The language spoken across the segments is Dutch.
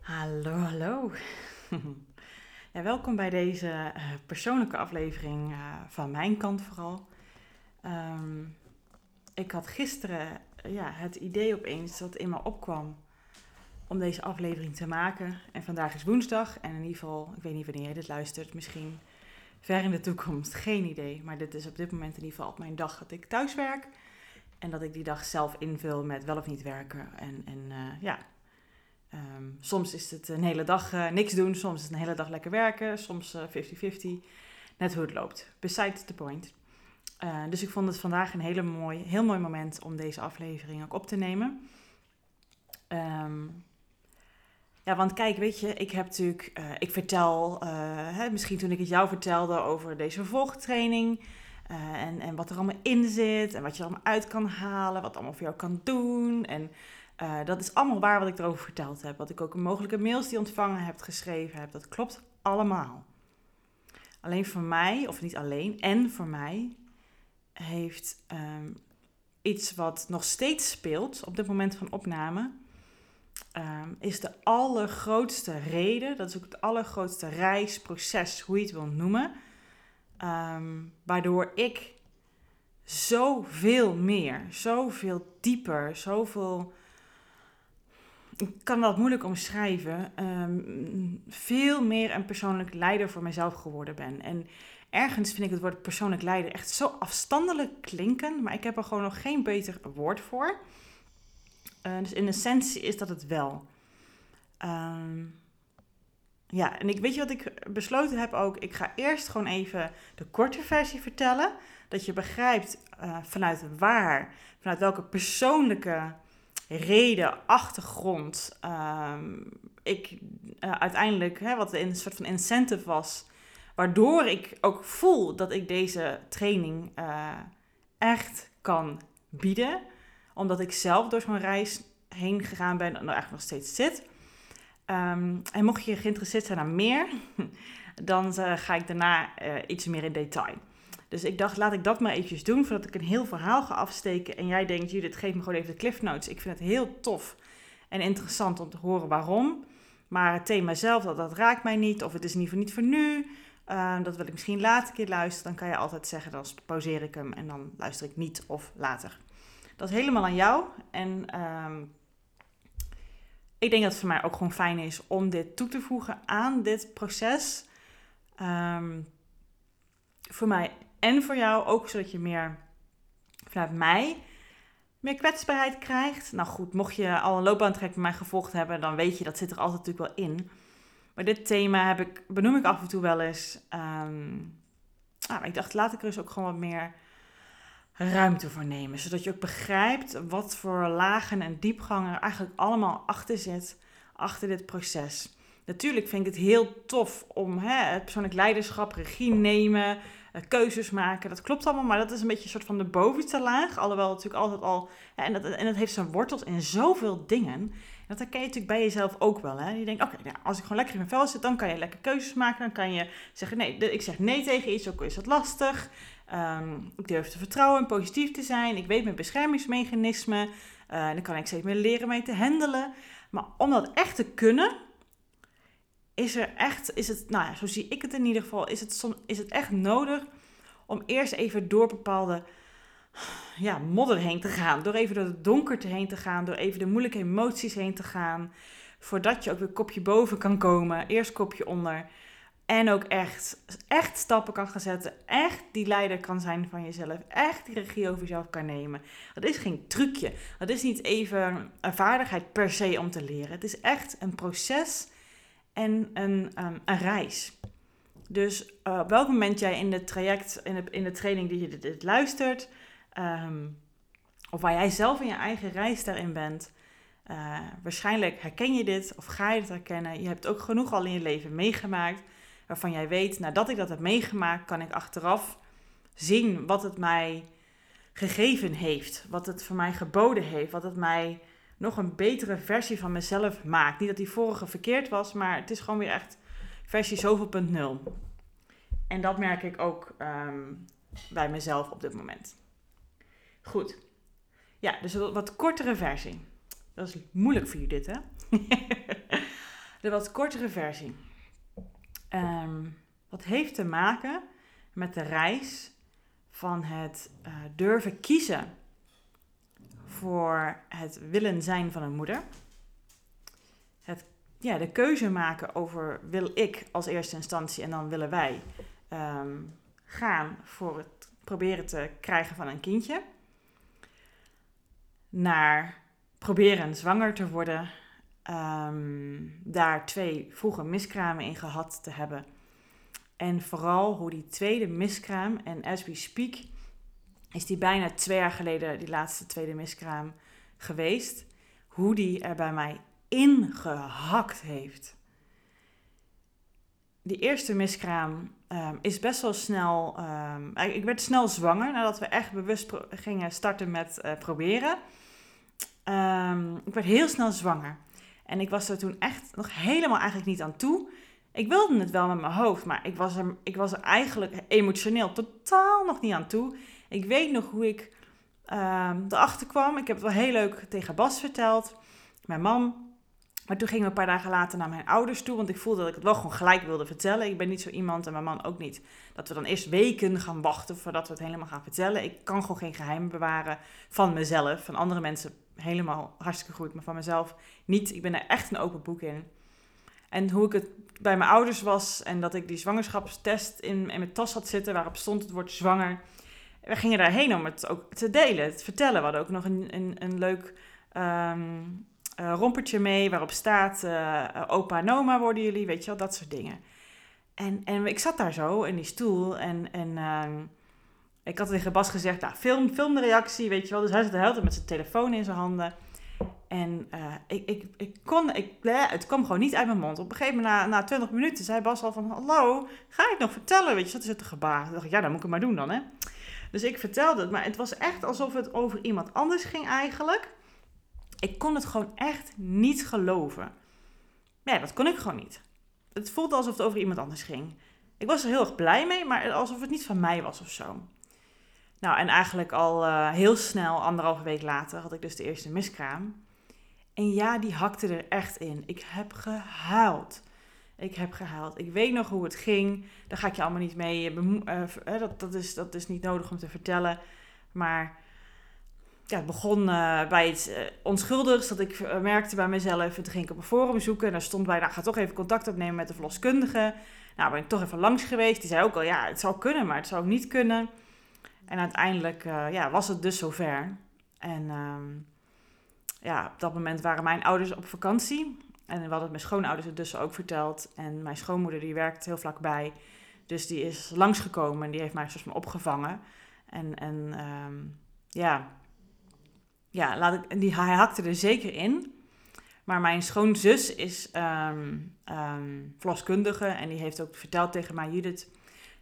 Hallo, hallo. ja, welkom bij deze uh, persoonlijke aflevering uh, van mijn kant vooral. Um, ik had gisteren uh, ja, het idee opeens dat in me opkwam om deze aflevering te maken. En vandaag is woensdag en in ieder geval, ik weet niet wanneer je dit luistert, misschien ver in de toekomst, geen idee. Maar dit is op dit moment in ieder geval op mijn dag dat ik thuis werk. En dat ik die dag zelf invul met wel of niet werken. En, en ja, Um, soms is het een hele dag uh, niks doen, soms is het een hele dag lekker werken, soms 50-50. Uh, Net hoe het loopt. Besides the point. Uh, dus ik vond het vandaag een hele mooi, heel mooi moment om deze aflevering ook op te nemen. Um, ja, want kijk, weet je, ik heb natuurlijk, ik vertel, hè, misschien toen ik het jou vertelde over deze vervolgtraining. en, en wat er allemaal in zit en wat je er allemaal uit kan halen, wat allemaal voor jou kan doen. En uh, dat is allemaal waar wat ik erover verteld heb. Wat ik ook mogelijke mails die ontvangen heb geschreven heb. Dat klopt allemaal. Alleen voor mij, of niet alleen, en voor mij heeft um, iets wat nog steeds speelt op dit moment van opname. Um, is de allergrootste reden, dat is ook het allergrootste reisproces, hoe je het wil noemen. Um, waardoor ik zoveel meer, zoveel dieper, zoveel ik kan dat moeilijk omschrijven, um, veel meer een persoonlijk leider voor mezelf geworden ben. En ergens vind ik het woord persoonlijk leider echt zo afstandelijk klinken, maar ik heb er gewoon nog geen beter woord voor. Uh, dus in essentie is dat het wel. Um, ja, en ik weet je wat ik besloten heb ook? Ik ga eerst gewoon even de korte versie vertellen. Dat je begrijpt uh, vanuit waar, vanuit welke persoonlijke reden, achtergrond, ehm, ik uh, uiteindelijk, hè, wat een soort van incentive was, waardoor ik ook voel dat ik deze training uh, echt kan bieden, omdat ik zelf door zo'n reis heen gegaan ben en er eigenlijk nog steeds zit. Um, en mocht je geïnteresseerd zijn aan meer, dan uh, ga ik daarna iets meer in detail. Dus ik dacht, laat ik dat maar eventjes doen, voordat ik een heel verhaal ga afsteken. En jij denkt, Judith, geef me gewoon even de cliff notes. Ik vind het heel tof en interessant om te horen waarom. Maar het thema zelf, dat, raakt mij niet. Of het is in ieder geval niet voor nu. Uh, dat wil ik misschien later keer luisteren. Dan kan je altijd zeggen, dan pauzeer ik hem en dan luister ik niet of later. Dat is helemaal aan jou. En uh, ik denk dat het voor mij ook gewoon fijn is om dit toe te voegen aan dit proces. Um, voor mij en voor jou ook zodat je meer vanuit mij meer kwetsbaarheid krijgt. Nou goed, mocht je al een loopbaantrek bij mij gevolgd hebben, dan weet je dat zit er altijd natuurlijk wel in. Maar dit thema heb ik, benoem ik af en toe wel eens. Um, nou, ik dacht, laat ik er eens ook gewoon wat meer ruimte voor nemen. Zodat je ook begrijpt wat voor lagen en diepgangen er eigenlijk allemaal achter zit, achter dit proces. Natuurlijk vind ik het heel tof om hè, persoonlijk leiderschap, regie nemen, keuzes maken. Dat klopt allemaal, maar dat is een beetje een soort van de bovenste laag. Alhoewel natuurlijk altijd al. En, dat, en dat heeft zijn wortels in zoveel dingen. Dat herken je natuurlijk bij jezelf ook wel. Hè? Je denkt, oké, nou, als ik gewoon lekker in mijn vel zit, dan kan je lekker keuzes maken. Dan kan je zeggen, nee, ik zeg nee tegen iets, ook is dat lastig. Um, ik durf te vertrouwen en positief te zijn. Ik weet mijn beschermingsmechanismen. Uh, dan kan ik steeds meer leren mee te handelen. Maar om dat echt te kunnen, is er echt, is het, nou ja, zo zie ik het in ieder geval, is het, is het echt nodig om eerst even door bepaalde ja, modder heen te gaan. Door even door het donkerte heen te gaan, door even de moeilijke emoties heen te gaan. Voordat je ook weer kopje boven kan komen, eerst kopje onder. En ook echt, echt stappen kan gaan zetten. Echt die leider kan zijn van jezelf. Echt die regie over jezelf kan nemen. Dat is geen trucje. Dat is niet even een vaardigheid per se om te leren. Het is echt een proces en een, um, een reis. Dus uh, op welk moment jij in het traject, in de, in de training die je dit, luistert, um, of waar jij zelf in je eigen reis daarin bent, uh, waarschijnlijk herken je dit of ga je het herkennen. Je hebt ook genoeg al in je leven meegemaakt waarvan jij weet, nadat ik dat heb meegemaakt, kan ik achteraf zien wat het mij gegeven heeft, wat het voor mij geboden heeft, wat het mij nog een betere versie van mezelf maakt. Niet dat die vorige verkeerd was, maar het is gewoon weer echt versie zoveel punt nul. En dat merk ik ook um, bij mezelf op dit moment. Goed. Ja, dus een wat kortere versie. Dat is moeilijk voor je dit, hè? de wat kortere versie. Um, wat heeft te maken met de reis van het uh, durven kiezen voor het willen zijn van een moeder. Het, ja, de keuze maken over wil ik als eerste instantie en dan willen wij um, gaan voor het proberen te krijgen van een kindje. Naar proberen zwanger te worden. Um, daar twee vroege miskramen in gehad te hebben. En vooral hoe die tweede miskraam, en as we speak, is die bijna twee jaar geleden, die laatste tweede miskraam, geweest. Hoe die er bij mij ingehakt heeft. Die eerste miskraam um, is best wel snel. Um, ik werd snel zwanger nadat we echt bewust gingen starten met uh, proberen. Um, ik werd heel snel zwanger. En ik was er toen echt nog helemaal eigenlijk niet aan toe. Ik wilde het wel met mijn hoofd, maar ik was er, ik was er eigenlijk emotioneel totaal nog niet aan toe. Ik weet nog hoe ik um, erachter kwam. Ik heb het wel heel leuk tegen Bas verteld, mijn man. Maar toen gingen we een paar dagen later naar mijn ouders toe, want ik voelde dat ik het wel gewoon gelijk wilde vertellen. Ik ben niet zo iemand en mijn man ook niet. Dat we dan eerst weken gaan wachten voordat we het helemaal gaan vertellen. Ik kan gewoon geen geheimen bewaren van mezelf. Van andere mensen helemaal hartstikke goed, maar van mezelf niet. Ik ben er echt een open boek in. En hoe ik het bij mijn ouders was en dat ik die zwangerschapstest in, in mijn tas had zitten waarop stond het woord zwanger. We gingen daarheen om het ook te delen, te vertellen. We hadden ook nog een, een, een leuk um, uh, rompertje mee waarop staat uh, opa en oma worden jullie, weet je wel, dat soort dingen. En, en ik zat daar zo in die stoel en, en uh, ik had tegen Bas gezegd, nou, film, film de reactie, weet je wel. Dus hij zat de hele tijd met zijn telefoon in zijn handen. En uh, ik, ik, ik kon, ik, het kwam gewoon niet uit mijn mond. Op een gegeven moment, na, na 20 minuten, zei Bas al van... Hallo, ga ik het nog vertellen? Weet je, zat er te gebaar. Ik dacht ja, dan moet ik het maar doen dan, hè. Dus ik vertelde het, maar het was echt alsof het over iemand anders ging eigenlijk. Ik kon het gewoon echt niet geloven. Ja, dat kon ik gewoon niet. Het voelde alsof het over iemand anders ging. Ik was er heel erg blij mee, maar alsof het niet van mij was of zo. Nou, en eigenlijk al uh, heel snel, anderhalve week later, had ik dus de eerste miskraam. En ja, die hakte er echt in. Ik heb gehuild. Ik heb gehuild. Ik weet nog hoe het ging. Daar ga ik je allemaal niet mee. Uh, dat, dat, is, dat is niet nodig om te vertellen. Maar ja, het begon bij iets uh, onschuldigs. Dat ik merkte bij mezelf. Toen ging ik op een forum zoeken. En daar stond bij, nou, ga toch even contact opnemen met de verloskundige. Nou, ben ik toch even langs geweest. Die zei ook al, ja, het zou kunnen, maar het zou ook niet kunnen. En uiteindelijk ja, was het dus zover. En... Uh, ja, op dat moment waren mijn ouders op vakantie. En we hadden het mijn schoonouders het dus ook verteld. En mijn schoonmoeder die werkt heel vlakbij. Dus die is langsgekomen en die heeft mij soort van opgevangen. En, en um, ja, ja laat ik, die, hij hakte er zeker in. Maar mijn schoonzus is um, verloskundige en die heeft ook verteld tegen mij, Judith,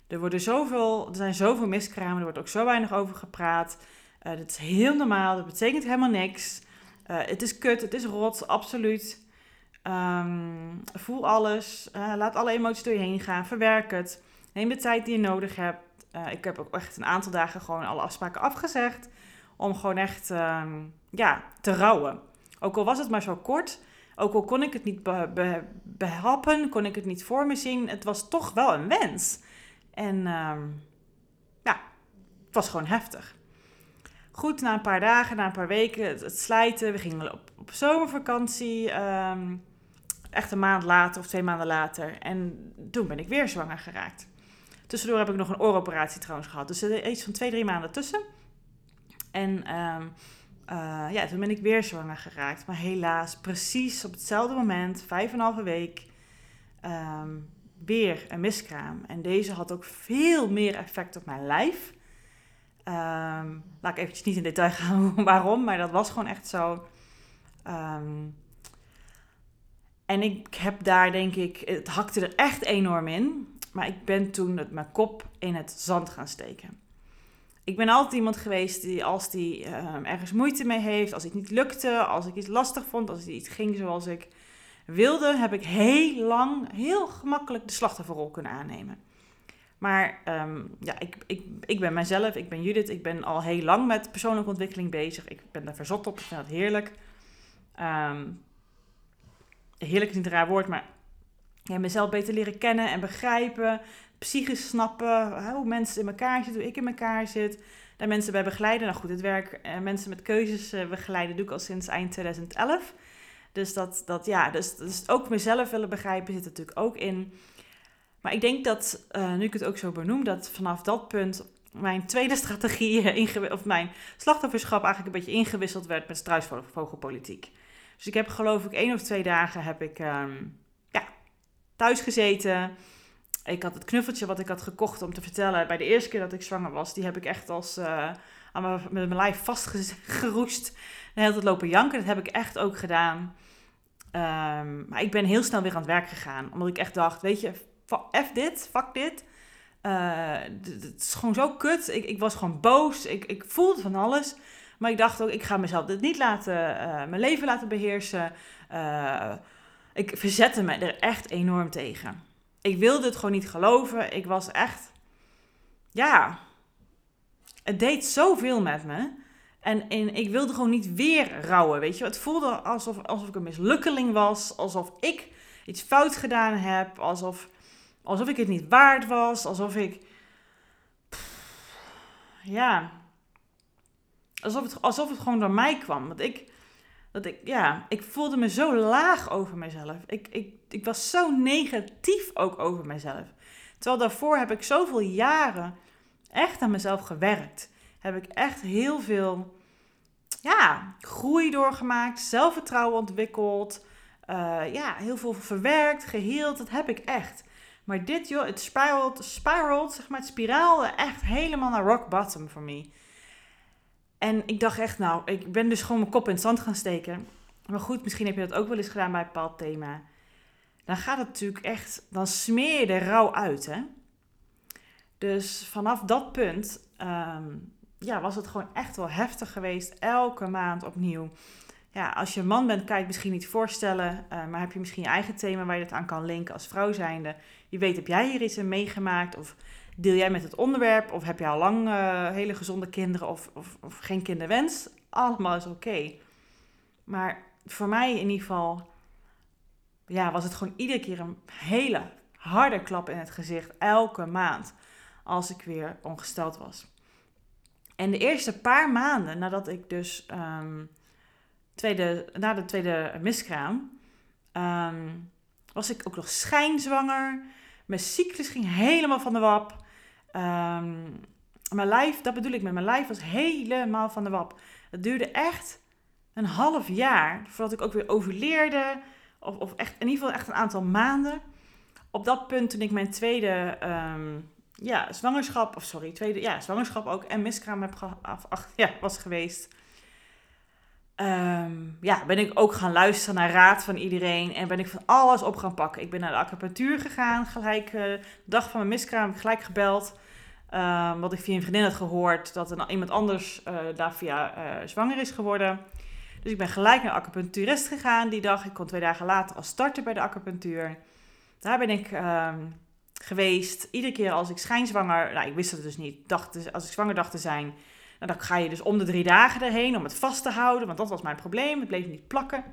er, worden zoveel, er zijn zoveel miskramen, er wordt ook zo weinig over gepraat. Uh, dat is heel normaal, dat betekent helemaal niks. Uh, het is kut, het is rot, absoluut. Um, voel alles, uh, laat alle emoties door je heen gaan, verwerk het. Neem de tijd die je nodig hebt. Uh, ik heb ook echt een aantal dagen gewoon alle afspraken afgezegd. Om gewoon echt um, ja, te rouwen. Ook al was het maar zo kort, ook al kon ik het niet be be behappen, kon ik het niet voor me zien, het was toch wel een wens. En um, ja, het was gewoon heftig. Goed, na een paar dagen, na een paar weken, het, slijten. We gingen op, op zomervakantie. Echt een maand later of twee maanden later. En toen ben ik weer zwanger geraakt. Tussendoor heb ik nog een ooroperatie trouwens gehad. Dus er is iets van twee, drie maanden tussen. En um, uh, ja, toen ben ik weer zwanger geraakt. Maar helaas, precies op hetzelfde moment, vijf en een halve week, um, weer een miskraam. En deze had ook veel meer effect op mijn lijf. Um, laat ik eventjes niet in detail gaan waarom, maar dat was gewoon echt zo. En ik heb daar denk ik, het hakte er echt enorm in. Maar ik ben toen met mijn kop in het zand gaan steken. Ik ben altijd iemand geweest die als die um, ergens moeite mee heeft, als het niet lukte, als ik iets lastig vond, als het iets ging zoals ik wilde, heb ik heel lang, heel gemakkelijk de slachtofferrol kunnen aannemen. Maar um, ja, ik, ik, ik ben mezelf, ik ben Judith, ik ben al heel lang met persoonlijke ontwikkeling bezig. Ik ben daar verzot op, ik vind dat heerlijk. Um, heerlijk is niet een raar woord, maar ja, mezelf beter leren kennen en begrijpen. Psychisch snappen, hoe mensen in elkaar zitten, hoe ik in elkaar zit. Daar mensen bij begeleiden. Nou goed, het werk eh, mensen met keuzes eh, begeleiden doe ik al sinds eind 2011. Dus dat, dat ja, dus, dus ook mezelf willen begrijpen zit er natuurlijk ook in. Maar ik denk dat, uh, nu ik het ook zo benoem, dat vanaf dat punt mijn tweede strategie, of mijn slachtofferschap eigenlijk een beetje ingewisseld werd met struisvogelpolitiek. Dus ik heb geloof ik één of twee dagen heb ik um, ja, thuis gezeten. Ik had het knuffeltje wat ik had gekocht om te vertellen bij de eerste keer dat ik zwanger was. Die heb ik echt als uh, aan mijn, met mijn lijf vastgeroest. De hele tijd lopen janken. Dat heb ik echt ook gedaan. Um, maar ik ben heel snel weer aan het werk gegaan. Omdat ik echt dacht, weet je, F dit, fuck dit. Uh, het is gewoon zo kut. Ik, ik was gewoon boos. Ik, ik voelde van alles. Maar ik dacht ook, ik ga mezelf dit niet laten, uh, mijn leven laten beheersen. Uh, ik verzette me er echt enorm tegen. Ik wilde het gewoon niet geloven. Ik was echt, ja, het deed zoveel met me. En, en ik wilde gewoon niet weer rouwen, weet je. Het voelde alsof, alsof ik een mislukkeling was. Alsof ik iets fout gedaan heb. Alsof, alsof ik het niet waard was. Alsof ik... ja. Alsof het, alsof het gewoon door mij kwam. Want ik... Dat ik, ja, ik voelde me zo laag over mezelf. Ik, ik, ik was zo negatief ook over mezelf. Terwijl daarvoor heb ik zoveel jaren echt aan mezelf gewerkt. Heb ik echt heel veel ja, groei doorgemaakt, zelfvertrouwen ontwikkeld. Uh, ja, heel veel verwerkt, geheeld. Dat heb ik echt. Maar dit, joh, het spiralt, zeg maar, het spiraalde echt helemaal naar rock bottom voor me. En ik dacht echt, nou, ik ben dus gewoon mijn kop in het zand gaan steken. Maar goed, misschien heb je dat ook wel eens gedaan bij een bepaald thema. Dan gaat het natuurlijk echt, dan smeer je er rauw uit, hè. Dus vanaf dat punt um, ja, was het gewoon echt wel heftig geweest. Elke maand opnieuw. Ja, als je man bent, kan je het misschien niet voorstellen. Uh, maar heb je misschien je eigen thema waar je het aan kan linken als vrouw zijnde. Je weet, heb jij hier iets in meegemaakt? Of deel jij met het onderwerp? Of heb je al lang uh, hele gezonde kinderen of, of, of geen kinderwens? Allemaal is oké. Maar voor mij in ieder geval ja, was het gewoon iedere keer een hele harde klap in het gezicht. Elke maand als ik weer ongesteld was. En de eerste paar maanden nadat ik dus um, tweede, na de tweede miskraam, um, was ik ook nog schijnzwanger. Mijn cyclus ging helemaal van de wap. Um, mijn lijf, dat bedoel ik met mijn lijf, was helemaal van de wap. Het duurde echt een half jaar voordat ik ook weer overleerde. Of, of echt, in ieder geval echt een aantal maanden. Op dat punt, toen ik mijn tweede um, ja, zwangerschap, of sorry, tweede, ja, zwangerschap ook en miskraam heb af, ja, was geweest. Um, ja, ben ik ook gaan luisteren naar raad van iedereen en ben ik van alles op gaan pakken. Ik ben naar de acupunctuur gegaan, gelijk uh, de dag van mijn miskraam gelijk gebeld. Um, wat ik via een vriendin had gehoord, dat er iemand anders uh, daar via uh, zwanger is geworden. Dus ik ben gelijk naar acupuncturist gegaan die dag. Ik kon twee dagen later al starten bij de acupunctuur. Daar ben ik um, geweest. Iedere keer als ik schijnzwanger, nou ik wist het dus niet, dacht, dus als ik zwanger dacht te zijn, nou, dan ga je dus om de drie dagen erheen om het vast te houden, want dat was mijn probleem. Het bleef niet plakken.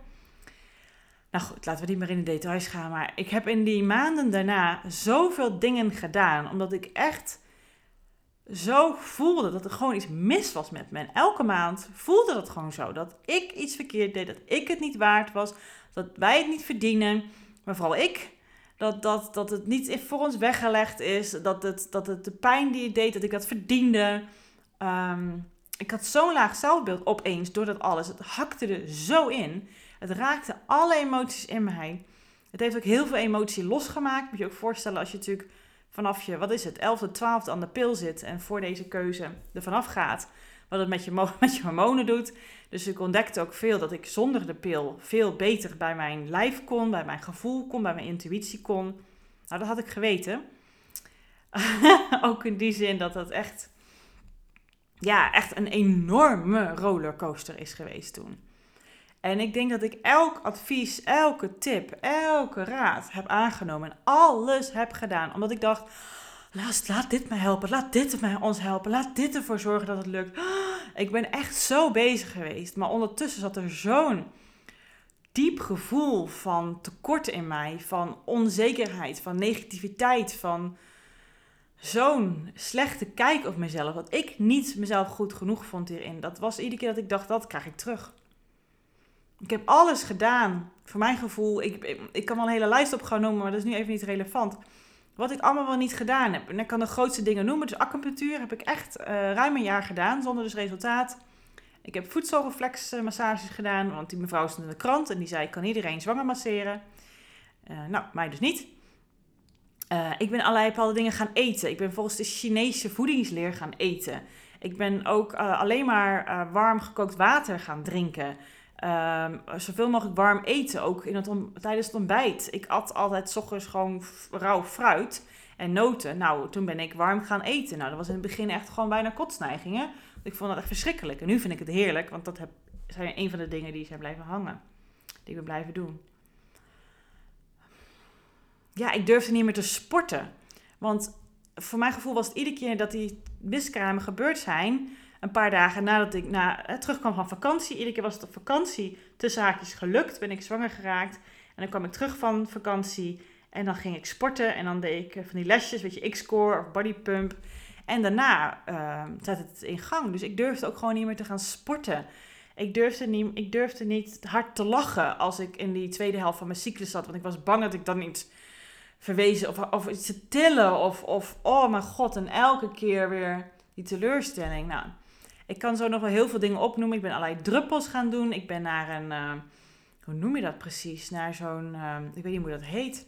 Nou goed, laten we niet meer in de details gaan. Maar ik heb in die maanden daarna zoveel dingen gedaan, omdat ik echt zo voelde dat er gewoon iets mis was met me. Elke maand voelde dat gewoon zo. Dat ik iets verkeerd deed, dat ik het niet waard was, dat wij het niet verdienen. Maar vooral ik dat, dat, dat het niet voor ons weggelegd is. Dat het, dat het de pijn die het deed, dat ik dat verdiende. Um, ik had zo'n laag zelfbeeld opeens door dat alles. Het hakte er zo in. Het raakte alle emoties in mij. Het heeft ook heel veel emotie losgemaakt. Moet je ook voorstellen als je natuurlijk vanaf je, wat is het, 11e, 12e aan de pil zit en voor deze keuze er vanaf gaat. Wat het met je, met je hormonen doet. Dus ik ontdekte ook veel dat ik zonder de pil veel beter bij mijn lijf kon, bij mijn gevoel kon, bij mijn intuïtie kon. Nou, dat had ik geweten. ook in die zin dat dat echt, ja, echt een enorme rollercoaster is geweest toen. En ik denk dat ik elk advies, elke tip, elke raad heb aangenomen en alles heb gedaan. Omdat ik dacht, laat, laat dit mij helpen, laat dit mij ons helpen, laat dit ervoor zorgen dat het lukt. Ik ben echt zo bezig geweest, maar ondertussen zat er zo'n diep gevoel van tekort in mij, van onzekerheid, van negativiteit, van zo'n slechte kijk op mezelf. Dat ik niet mezelf goed genoeg vond hierin. Dat was iedere keer dat ik dacht, dat krijg ik terug. Ik heb alles gedaan, voor mijn gevoel. Ik, ik, kan wel een hele lijst op gaan noemen, maar dat is nu even niet relevant. Wat ik allemaal wel niet gedaan heb. En ik kan de grootste dingen noemen. Dus acupunctuur heb ik echt uh, ruim een jaar gedaan, zonder dus resultaat. Ik heb voedselreflexmassages gedaan, want die mevrouw stond in de krant en die zei: kan iedereen zwanger masseren. Uh, nou, mij dus niet. Uh, ik ben allerlei bepaalde dingen gaan eten. Ik ben volgens de Chinese voedingsleer gaan eten. Ik ben ook alleen maar warm gekookt water gaan drinken. Ehm, zoveel mogelijk warm eten, ook in het tijdens het ontbijt. Ik at altijd s ochtends gewoon rauw fruit en noten. Nou, toen ben ik warm gaan eten. Nou, dat was in het begin echt gewoon bijna kotsneigingen. Ik vond dat echt verschrikkelijk. En nu vind ik het heerlijk, want dat heb, zijn een van de dingen die zijn blijven hangen. Die we blijven doen. Ja, ik durfde niet meer te sporten. Want voor mijn gevoel was het iedere keer dat die miskramen gebeurd zijn, een paar dagen nadat ik na, eh, terugkwam van vakantie. Iedere keer was het op vakantie tussen haakjes gelukt. Ben ik zwanger geraakt. En dan kwam ik terug van vakantie. En dan ging ik sporten. En dan deed ik eh, van die lesjes, weet je, X-core of bodypump. En daarna uh, zette het in gang. Dus ik durfde ook gewoon niet meer te gaan sporten. Ik durfde, niet, ik durfde niet hard te lachen als ik in die tweede helft van mijn cyclus zat. Want ik was bang dat ik dan niet verwezen of, of iets te tillen. Of, of, oh mijn god, en elke keer weer die teleurstelling. Nou, ik kan zo nog wel heel veel dingen opnoemen. Ik ben allerlei druppels gaan doen. Ik ben naar een, uh, hoe noem je dat precies? Naar zo'n, uh, ik weet niet hoe dat heet.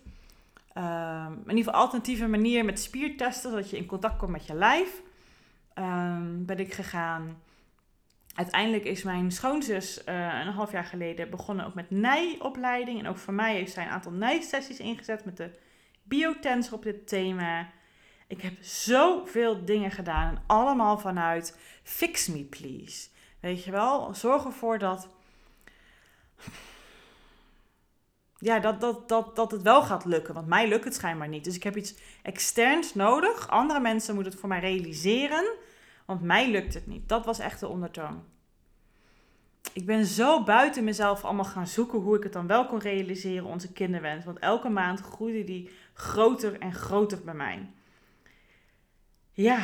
Uh, in ieder geval alternatieve manier met spiertesten, zodat je in contact komt met je lijf. Ben ik gegaan. Uiteindelijk is mijn schoonzus uh, een half jaar geleden begonnen ook met nijopleiding. En ook voor mij heeft zij een aantal nijsessies ingezet met de biotensor op dit thema. Ik heb zoveel dingen gedaan. Allemaal vanuit fix me please. Weet je wel? Zorg ervoor dat. Ja, dat, dat, dat, dat het wel gaat lukken. Want mij lukt het schijnbaar niet. Dus ik heb iets externs nodig. Andere mensen moeten het voor mij realiseren. Want mij lukt het niet. Dat was echt de ondertoon. Ik ben zo buiten mezelf allemaal gaan zoeken hoe ik het dan wel kon realiseren, onze kinderwens. Want elke maand groeide die groter en groter bij mij. Ja,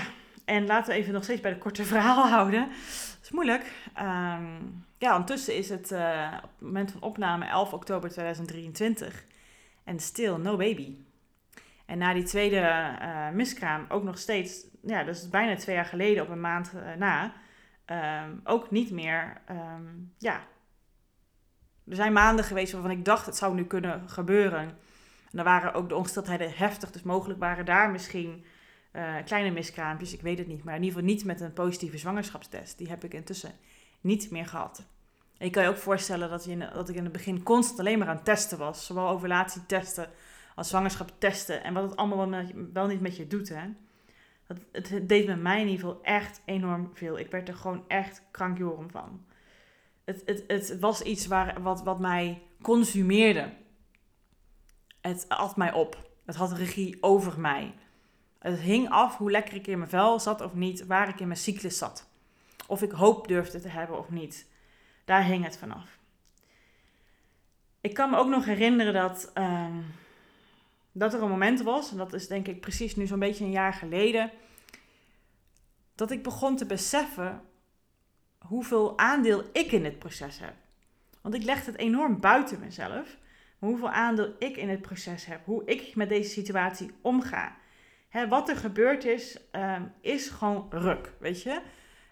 en laten we even nog steeds bij de korte verhaal houden. Dat is moeilijk. Um, ja, ondertussen is het uh, op het moment van opname 11 oktober 2023. En stil, no baby. En na die tweede uh, miskraam ook nog steeds, ja, dat is bijna twee jaar geleden op een maand uh, na, um, ook niet meer, um, ja. Er zijn maanden geweest waarvan ik dacht het zou nu kunnen gebeuren. En dan waren ook de ongesteldheden heftig, dus mogelijk waren daar misschien uh, kleine miskraampjes, ik weet het niet. Maar in ieder geval niet met een positieve zwangerschapstest. Die heb ik intussen niet meer gehad. Je kan je ook voorstellen dat, je, dat ik in het begin constant alleen maar aan het testen was. Zowel ovulatietesten als zwangerschapstesten. En wat het allemaal wel, wel niet met je doet. Hè. Dat, het deed met mij in ieder geval echt enorm veel. Ik werd er gewoon echt krankjoren van. Het, het, het was iets waar, wat, wat mij consumeerde. Het at mij op. Het had regie over mij. Het hing af hoe lekker ik in mijn vel zat of niet, waar ik in mijn cyclus zat. Of ik hoop durfde te hebben of niet. Daar hing het vanaf. Ik kan me ook nog herinneren dat, uh, dat er een moment was, en dat is denk ik precies nu zo'n beetje een jaar geleden, dat ik begon te beseffen hoeveel aandeel ik in dit proces heb. Want ik legde het enorm buiten mezelf, hoeveel aandeel ik in het proces heb, hoe ik met deze situatie omga hè, wat er gebeurd is, um, is gewoon ruk, weet je.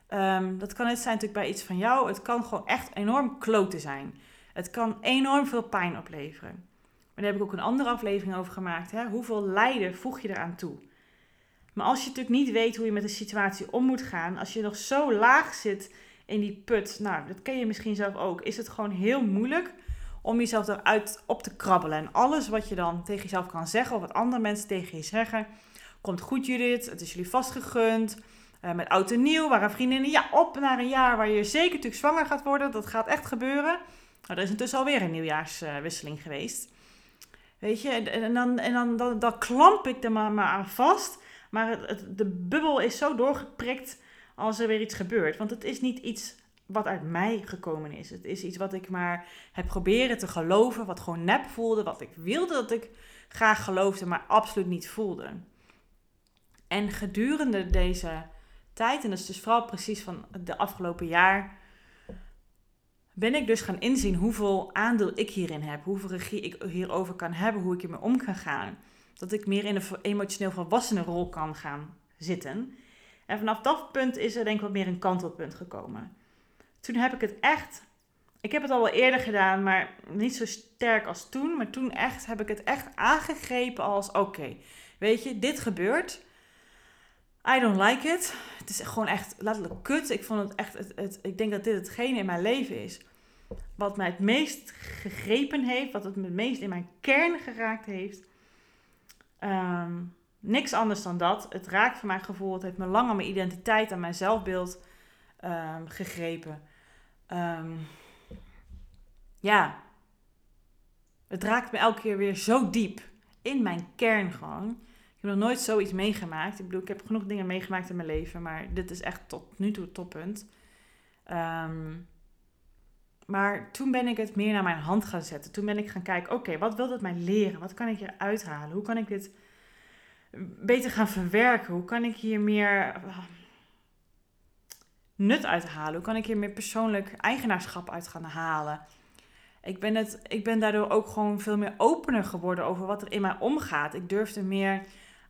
Um, dat kan net zijn natuurlijk bij iets van jou. Het kan gewoon echt enorm kloten zijn. Het kan enorm veel pijn opleveren. Maar daar heb ik ook een andere aflevering over gemaakt. Hè? Hoeveel lijden voeg je eraan toe? Maar als je natuurlijk niet weet hoe je met de situatie om moet gaan, als je nog zo laag zit in die put, nou, dat ken je misschien zelf ook, is het gewoon heel moeilijk om jezelf eruit op te krabbelen. En alles wat je dan tegen jezelf kan zeggen, of wat andere mensen tegen je zeggen, Komt goed Judith, het is jullie vastgegund. Uh, met oud en nieuw waren vriendinnen. Ja, op naar een jaar waar je zeker natuurlijk zwanger gaat worden. Dat gaat echt gebeuren. Nou, er is intussen alweer een nieuwjaarswisseling geweest. Weet je, en, dan, en dan, dan, klamp ik er maar, maar aan vast. Maar de bubbel is zo doorgeprikt als er weer iets gebeurt. Want het is niet iets wat uit mij gekomen is. Het is iets wat ik maar heb proberen te geloven, wat gewoon nep voelde, wat ik wilde dat ik graag geloofde, maar absoluut niet voelde. En gedurende deze tijd, en dat is dus vooral precies van de afgelopen jaar, ben ik dus gaan inzien hoeveel aandeel ik hierin heb, hoeveel regie ik hierover kan hebben, hoe ik ermee om kan gaan. Dat ik meer in een emotioneel volwassene rol kan gaan zitten. En vanaf dat punt is er denk ik wat meer een kantelpunt gekomen. Toen heb ik het echt, ik heb het al wel eerder gedaan, maar niet zo sterk als toen. Maar toen echt heb ik het echt aangegrepen als oké, weet je, dit gebeurt. I don't like it. Het is gewoon echt letterlijk kut. Ik vond het echt, het, ik denk dat dit hetgene in mijn leven is wat mij het meest gegrepen heeft, wat het het meest in mijn kern geraakt heeft. Ehm, niks anders dan dat. Het raakt van mijn gevoel. Het heeft me lang aan mijn identiteit, aan mijn zelfbeeld um, gegrepen. Um, ja, het raakt me elke keer weer zo diep. In mijn kern gewoon. Ik heb nog nooit zoiets meegemaakt. Ik bedoel, ik heb genoeg dingen meegemaakt in mijn leven. Maar dit is echt tot nu toe het toppunt. Um, maar toen ben ik het meer naar mijn hand gaan zetten. Toen ben ik gaan kijken, oké, wat wil het mij leren? Wat kan ik hier uithalen? Hoe kan ik dit beter gaan verwerken? Hoe kan ik hier meer eh, nut uithalen? Hoe kan ik hier meer persoonlijk eigenaarschap uit gaan halen? Ik ben, het, ik ben daardoor ook gewoon veel meer opener geworden over wat er in mij omgaat. Ik durfde meer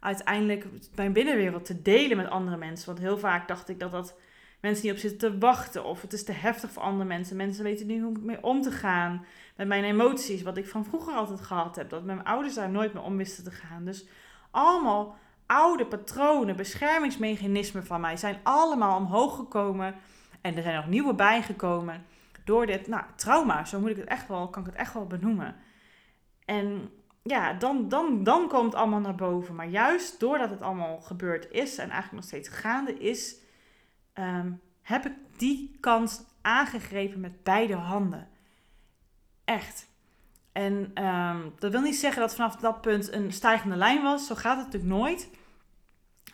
uiteindelijk mijn binnenwereld te delen met andere mensen. Want heel vaak dacht ik dat dat mensen niet op zitten te wachten. Of het is te heftig voor andere mensen. Mensen weten niet hoe mee om te gaan met mijn emoties. Wat ik van vroeger altijd gehad heb. Dat mijn ouders daar nooit mee om wisten te gaan. Dus allemaal oude patronen, beschermingsmechanismen van mij zijn allemaal omhoog gekomen. En er zijn nog nieuwe bijgekomen door dit nou, trauma. Zo moet ik het echt wel, kan ik het echt wel benoemen. En ja, dan, dan, dan komt het allemaal naar boven. Maar juist doordat het allemaal gebeurd is en eigenlijk nog steeds gaande is, um, heb ik die kans aangegrepen met beide handen. Echt. En um, dat wil niet zeggen dat vanaf dat punt een stijgende lijn was. Zo gaat het natuurlijk nooit.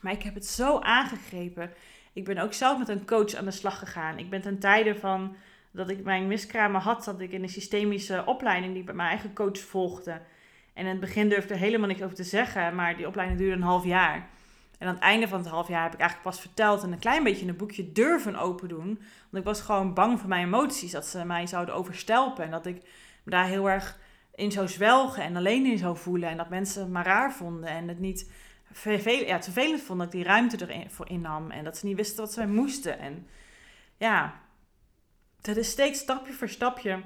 Maar ik heb het zo aangegrepen. Ik ben ook zelf met een coach aan de slag gegaan. Ik ben ten tijde van dat ik mijn miskramen had, zat ik in een systemische opleiding die ik bij mijn eigen coach volgde. En in het begin durfde er helemaal niks over te zeggen, maar die opleiding duurde een half jaar. En aan het einde van het half jaar heb ik eigenlijk pas verteld en een klein beetje in een boekje durven open doen. Want ik was gewoon bang voor mijn emoties, dat ze mij zouden overstelpen. En dat ik me daar heel erg in zou zwelgen en alleen in zou voelen. En dat mensen maar raar vonden en het niet vervelend, ja, vervelend vonden dat ik die ruimte ervoor innam. En dat ze niet wisten wat ze moesten. En ja, dat is steeds stapje voor stapje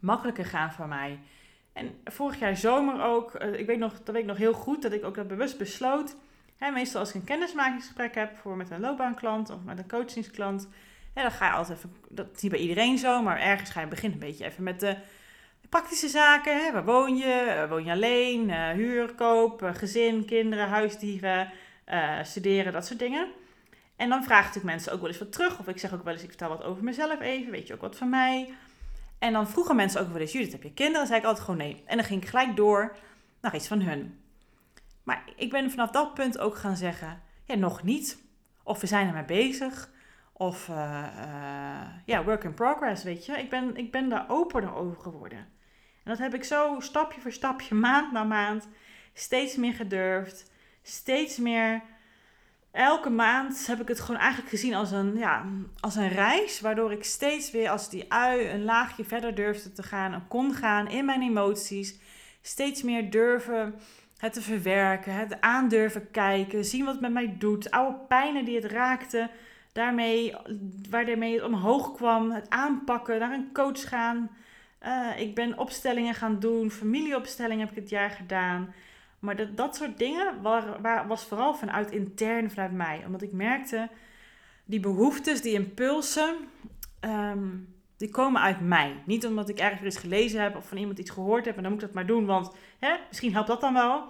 makkelijker gaan voor mij. En vorig jaar zomer ook, eh, ik weet nog, dat weet ik nog heel goed, dat ik ook dat bewust besloot meestal als ik een kennismakingsgesprek heb voor met een loopbaanklant of met een coachingsklant, dan ga je altijd even, dat is niet bij iedereen zo, maar ergens ga je beginnen een beetje even met de praktische zaken. Hè? Waar woon je? Eh, woon je alleen? Uh, huur, koop, eh, gezin, kinderen, huisdieren, studeren, dat soort dingen. En dan vraag ik mensen ook wel eens wat terug. Of ik zeg ook wel eens, ik vertel wat over mezelf even. Weet je ook wat van mij? En dan vroegen mensen ook wel eens, Judith, heb je kinderen? Dan zei ik altijd gewoon nee. En dan ging ik gelijk door naar iets van hun. Maar ik ben vanaf dat punt ook gaan zeggen, ja, nog niet. Of we zijn er mee bezig. Of uh, ja, work in progress, weet je. Ik ben, ik ben daar opener over geworden. En dat heb ik zo stapje voor stapje, maand na maand, steeds meer gedurfd. Steeds meer, elke maand heb ik het gewoon eigenlijk gezien als een, ja, als een reis. Waardoor ik steeds weer als die ui een laagje verder durfde te gaan en kon gaan in mijn emoties. Steeds meer durven het te verwerken, het aandurven kijken, zien wat het met mij doet, oude pijnen die het raakte, daarmee, waarmee het omhoog kwam, het aanpakken, naar een coach gaan. Uh, ik ben opstellingen gaan doen, familieopstellingen heb ik het jaar gedaan. Maar dat, dat soort dingen waar, waar, was vooral vanuit intern, vanuit mij. Omdat ik merkte, die behoeftes, die impulsen, um, die komen uit mij. Niet omdat ik ergens gelezen heb of van iemand iets gehoord heb en dan moet ik dat maar doen, want hè, misschien helpt dat dan wel.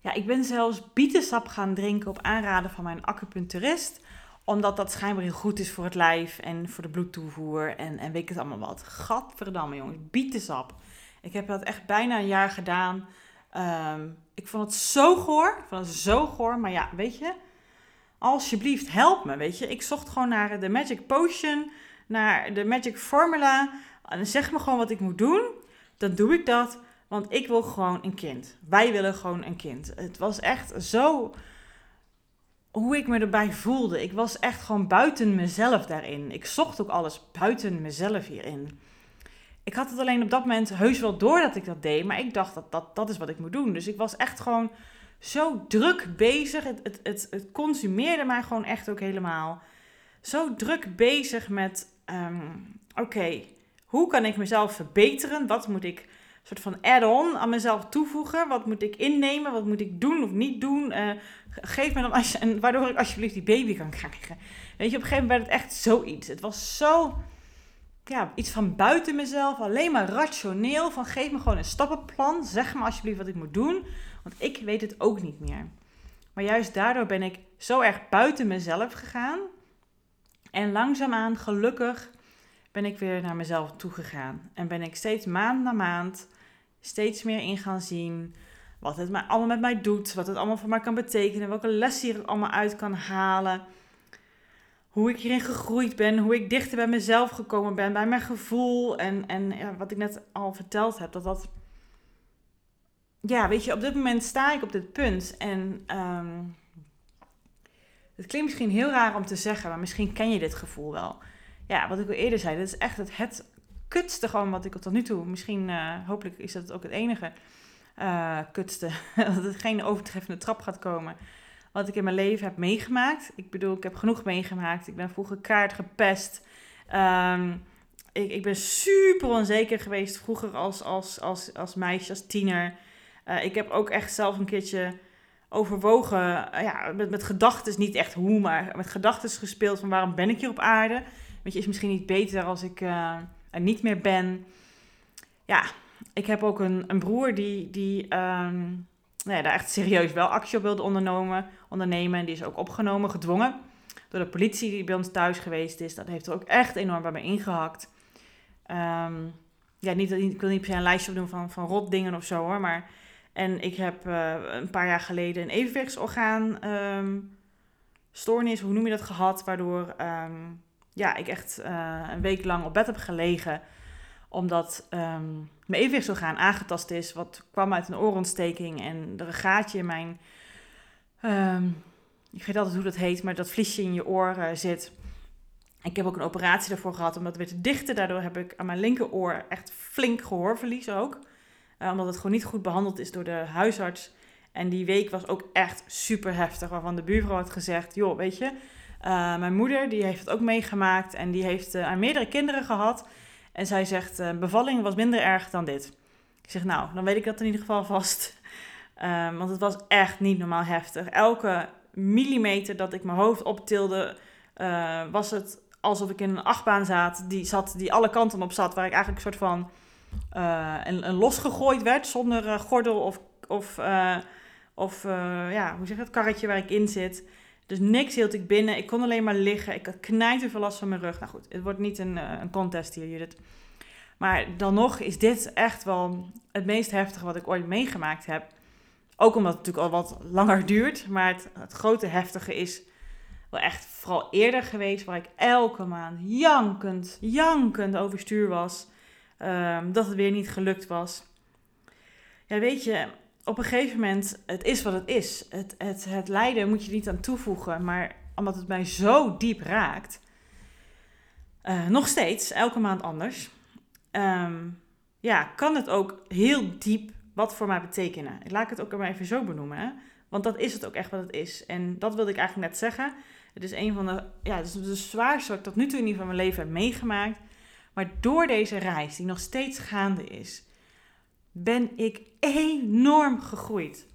Ja, ik ben zelfs bietensap gaan drinken op aanraden van mijn acupuncturist omdat dat schijnbaar heel goed is voor het lijf en voor de bloedtoevoer en, en weet ik het allemaal wat. Gadverdamme jongens, bietensap. Ik heb dat echt bijna een jaar gedaan. Um, ik vond het zo goor. Ik vond het zo goor. Maar ja, weet je, alsjeblieft, help me, weet je. Ik zocht gewoon naar de magic potion, naar de magic formula. En zeg me gewoon wat ik moet doen. Dan doe ik dat, want ik wil gewoon een kind. Wij willen gewoon een kind. Het was echt zo hoe ik me erbij voelde. Ik was echt gewoon buiten mezelf daarin. Ik zocht ook alles buiten mezelf hierin. Ik had het alleen op dat moment heus wel door dat ik dat deed, maar ik dacht dat dat, dat is wat ik moet doen. Dus ik was echt gewoon zo druk bezig. Het, het, het, consumeerde mij gewoon echt ook helemaal. Zo druk bezig met, ehm, oké, hoe kan ik mezelf verbeteren? Wat moet ik soort van add-on aan mezelf toevoegen? Wat moet ik innemen? Wat moet ik doen of niet doen? Uh, geef me dan als en waardoor ik alsjeblieft die baby kan krijgen. Weet je, op een gegeven moment werd het echt zoiets. Het was zo, ja, iets van buiten mezelf, alleen maar rationeel. Van geef me gewoon een stappenplan. Zeg me alsjeblieft wat ik moet doen, want ik weet het ook niet meer. Maar juist daardoor ben ik zo erg buiten mezelf gegaan. En langzaamaan, gelukkig, ben ik weer naar mezelf toegegaan. En ben ik steeds maand na maand steeds meer in gaan zien wat het allemaal met mij doet, wat het allemaal voor mij kan betekenen, welke lessen hier allemaal uit kan halen. Hoe ik hierin gegroeid ben, hoe ik dichter bij mezelf gekomen ben, bij mijn gevoel. En, en ja, wat ik net al verteld heb, dat dat. Ja, weet je, op dit moment sta ik op dit punt. En um, het klinkt misschien heel raar om te zeggen, maar misschien ken je dit gevoel wel. Ja, wat ik al eerder zei, dit is echt het, kutste gewoon wat ik tot nu toe. Misschien, uh, hopelijk is dat ook het enige uh, kutste. dat het geen overtreffende trap gaat komen. Wat ik in mijn leven heb meegemaakt. Ik bedoel, ik heb genoeg meegemaakt. Ik ben vroeger kaart gepest. Um, ik, ik ben super onzeker geweest vroeger als, als, als, als meisje, als tiener. Uh, ik heb ook echt zelf een keertje overwogen, uh, ja, met, met gedachten, niet echt hoe, maar met gedachten gespeeld van waarom ben ik hier op aarde. Weet je, is misschien niet beter als ik uh, er niet meer ben. Ja, ik heb ook een, een broer die, die um, nou ja, daar echt serieus wel actie op wilde ondernemen, ondernemen. En die is ook opgenomen, gedwongen door de politie die bij ons thuis geweest is. Dat heeft er ook echt enorm bij me ingehakt. Um, ja, niet, ik wil niet per se een lijstje doen van, van rot dingen of zo hoor. Maar, en ik heb uh, een paar jaar geleden een evenwichtsorgaan um, stoornis, hoe noem je dat, gehad. Waardoor um, ja, ik echt uh, een week lang op bed heb gelegen omdat mijn evenwichtsorgaan aangetast is. Wat kwam uit een oorontsteking en er een gaatje in mijn... Um, ik weet altijd hoe dat heet, maar dat vliesje in je oor uh, zit. Ik heb ook een operatie daarvoor gehad om dat weer te dichten. Daardoor heb ik aan mijn linkeroor echt flink gehoorverlies ook. Uh, omdat het gewoon niet goed behandeld is door de huisarts. En die week was ook echt super heftig. Waarvan de buurvrouw had gezegd, joh, weet je... Uh, mijn moeder die heeft het ook meegemaakt en die heeft aan meerdere kinderen gehad. En zij zegt, bevalling was minder erg dan dit. Ik zeg, nou, dan weet ik dat in ieder geval vast. Um, want het was echt niet normaal heftig. Elke millimeter dat ik mijn hoofd optilde, uh, was het alsof ik in een achtbaan zat die, zat, die alle kanten op zat. Waar ik eigenlijk een soort van uh, een, een losgegooid werd zonder gordel of, of, of ja, hoe zeg je het, karretje waar ik in zit. Dus niks hield ik binnen. Ik kon alleen maar liggen. Ik had knijten veel last van mijn rug. Nou goed, het wordt niet een, een contest hier, Judith. Maar dan nog is dit echt wel het meest heftige wat ik ooit meegemaakt heb. Ook omdat het natuurlijk al wat langer duurt. Maar het, het grote heftige is wel echt vooral eerder geweest. Waar ik elke maand jankend, jankend overstuur was. Um, dat het weer niet gelukt was. Ja, weet je, op een gegeven moment, het is wat het is. Het, het, het lijden moet je niet aan toevoegen, maar omdat het mij zo diep raakt, uh, nog steeds, elke maand anders, um, ja, kan het ook heel diep wat voor mij betekenen. Laat ik het ook maar even zo benoemen, hè? want dat is het ook echt wat het is. En dat wilde ik eigenlijk net zeggen. Het is een van de, ja, het is de zwaarste wat ik tot nu toe in ieder geval mijn leven heb meegemaakt. Maar door deze reis, die nog steeds gaande is, ben ik enorm gegroeid.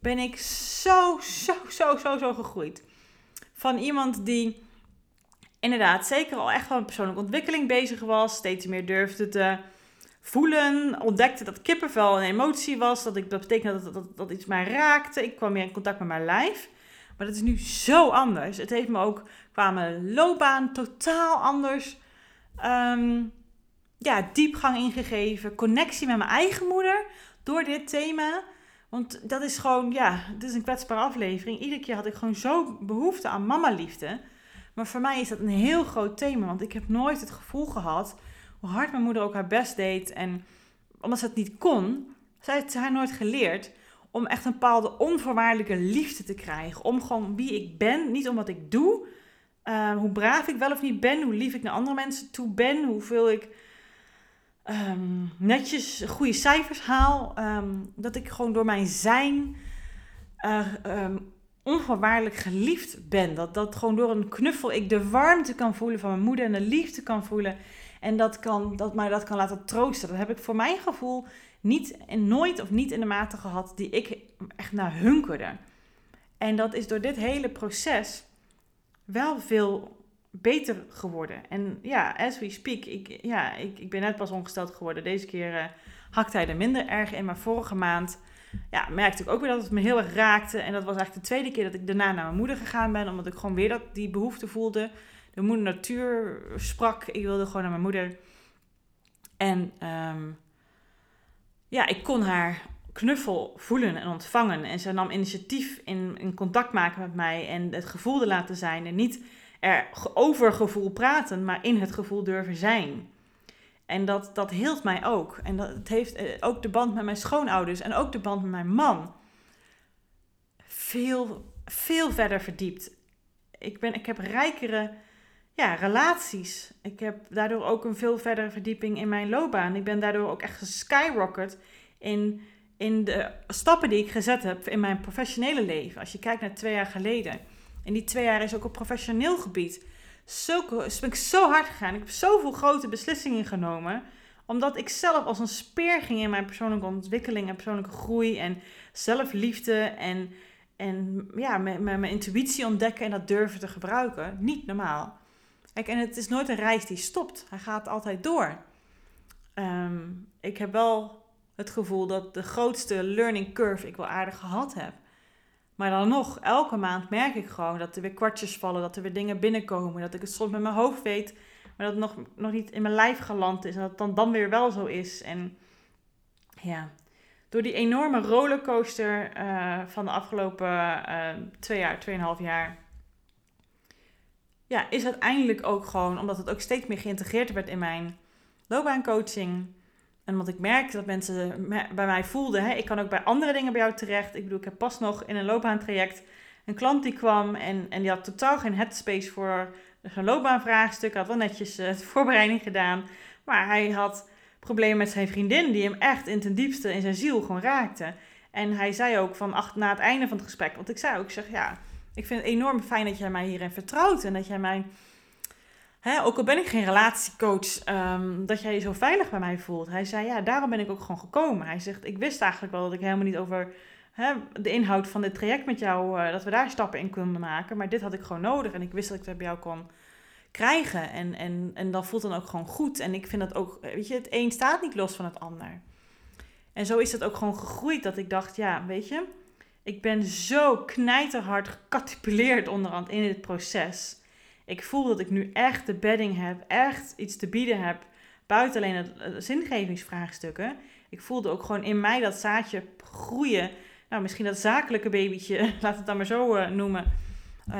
Ben ik zo, zo, zo, zo, zo gegroeid. Van iemand die inderdaad zeker al echt wel een persoonlijke ontwikkeling bezig was, steeds meer durfde te voelen, ontdekte dat kippenvel een emotie was, dat, ik, dat betekende dat, dat, dat iets mij raakte. Ik kwam meer in contact met mijn lijf. Maar dat is nu zo anders. Het heeft me ook qua mijn loopbaan totaal anders um, ja, diepgang ingegeven. Connectie met mijn eigen moeder door dit thema. Want dat is gewoon, ja, het is een kwetsbare aflevering. Iedere keer had ik gewoon zo behoefte aan mama-liefde. Maar voor mij is dat een heel groot thema. Want ik heb nooit het gevoel gehad hoe hard mijn moeder ook haar best deed. En omdat ze het niet kon, zij heeft haar nooit geleerd om echt een bepaalde onvoorwaardelijke liefde te krijgen. Om gewoon wie ik ben, niet om wat ik doe. Uh, hoe braaf ik wel of niet ben, hoe lief ik naar andere mensen toe ben, hoeveel ik um, netjes goede cijfers haal. Um, dat ik gewoon door mijn zijn um, onvoorwaardelijk geliefd ben. Dat, dat gewoon door een knuffel ik de warmte kan voelen van mijn moeder en de liefde kan voelen. En dat, kan, dat mij dat kan laten troosten. Dat heb ik voor mijn gevoel niet en nooit of niet in de mate gehad die ik echt naar hunkerde. En dat is door dit hele proces wel veel beter geworden. En ja, as we speak, ik, ja, ik, ik ben net pas ongesteld geworden. Deze keer uh, hakt hij er minder erg in. Maar vorige maand ja, merkte ik ook weer dat het me heel erg raakte. En dat was eigenlijk de tweede keer dat ik daarna naar mijn moeder gegaan ben. Omdat ik gewoon weer dat, die behoefte voelde. De moeder natuur sprak. Ik wilde gewoon naar mijn moeder. En um, ja, ik kon haar knuffel voelen en ontvangen. En ze nam initiatief in, in contact maken met mij en het gevoel te laten zijn. En niet er over gevoel praten, maar in het gevoel durven zijn. En dat, dat hield mij ook. En dat het heeft eh, ook de band met mijn schoonouders en ook de band met mijn man veel, veel verder verdiept. Ik, ben, ik heb rijkere ja, relaties. Ik heb daardoor ook een veel verdere verdieping in mijn loopbaan. Ik ben daardoor ook echt geskyrocket in, in de stappen die ik gezet heb in mijn professionele leven. Als je kijkt naar twee jaar geleden. In die twee jaar is ook op professioneel gebied zulke, ben ik zo hard gegaan. Ik heb zoveel grote beslissingen genomen. Omdat ik zelf als een speer ging in mijn persoonlijke ontwikkeling en persoonlijke groei en zelfliefde en, en ja, mijn, mijn, mijn intuïtie ontdekken en dat durven te gebruiken. Niet normaal. Kijk, en het is nooit een reis die stopt. Hij gaat altijd door. Ehm, ik heb wel het gevoel dat de grootste learning curve ik wel aardig gehad heb. Maar dan nog, elke maand merk ik gewoon dat er weer kwartjes vallen, dat er weer dingen binnenkomen. Dat ik het soms met mijn hoofd weet, maar dat het nog, nog niet in mijn lijf geland is. En dat het dan, dan weer wel zo is. En ja, door die enorme rollercoaster uh, van de afgelopen uh, twee jaar, tweeënhalf jaar. Ja, is uiteindelijk ook gewoon, omdat het ook steeds meer geïntegreerd werd in mijn loopbaancoaching en omdat ik merkte dat mensen bij mij voelden, hè, ik kan ook bij andere dingen bij jou terecht. Ik bedoel, ik heb pas nog in een loopbaantraject een klant die kwam en, en die had totaal geen headspace voor zijn loopbaanvraagstuk. Had wel netjes uh, de voorbereiding gedaan. Maar hij had problemen met zijn vriendin die hem echt in ten diepste in zijn ziel gewoon raakte. En hij zei ook van ach, na het einde van het gesprek, want ik zei ook, ik zeg ja, ik vind het enorm fijn dat jij mij hierin vertrouwt en dat jij mij Hè, ook al ben ik geen relatiecoach, um, dat jij je zo veilig bij mij voelt. Hij zei, ja, daarom ben ik ook gewoon gekomen. Hij zegt, ik wist eigenlijk wel dat ik helemaal niet over hè, de inhoud van dit traject met jou, uh, dat we daar stappen in konden maken. Maar dit had ik gewoon nodig en ik wist dat ik dat bij jou kon krijgen. En, en, en dat voelt dan ook gewoon goed. En ik vind dat ook, weet je, het een staat niet los van het ander. En zo is het ook gewoon gegroeid dat ik dacht, ja, weet je, ik ben zo knijterhard gecatipuleerd onderhand in dit proces ik voel dat ik nu echt de bedding heb, echt iets te bieden heb, buiten alleen het, zingevingsvraagstukken. Ik voelde ook gewoon in mij dat zaadje groeien. Nou, misschien dat zakelijke babytje, laat het dan maar zo uh, noemen. Um,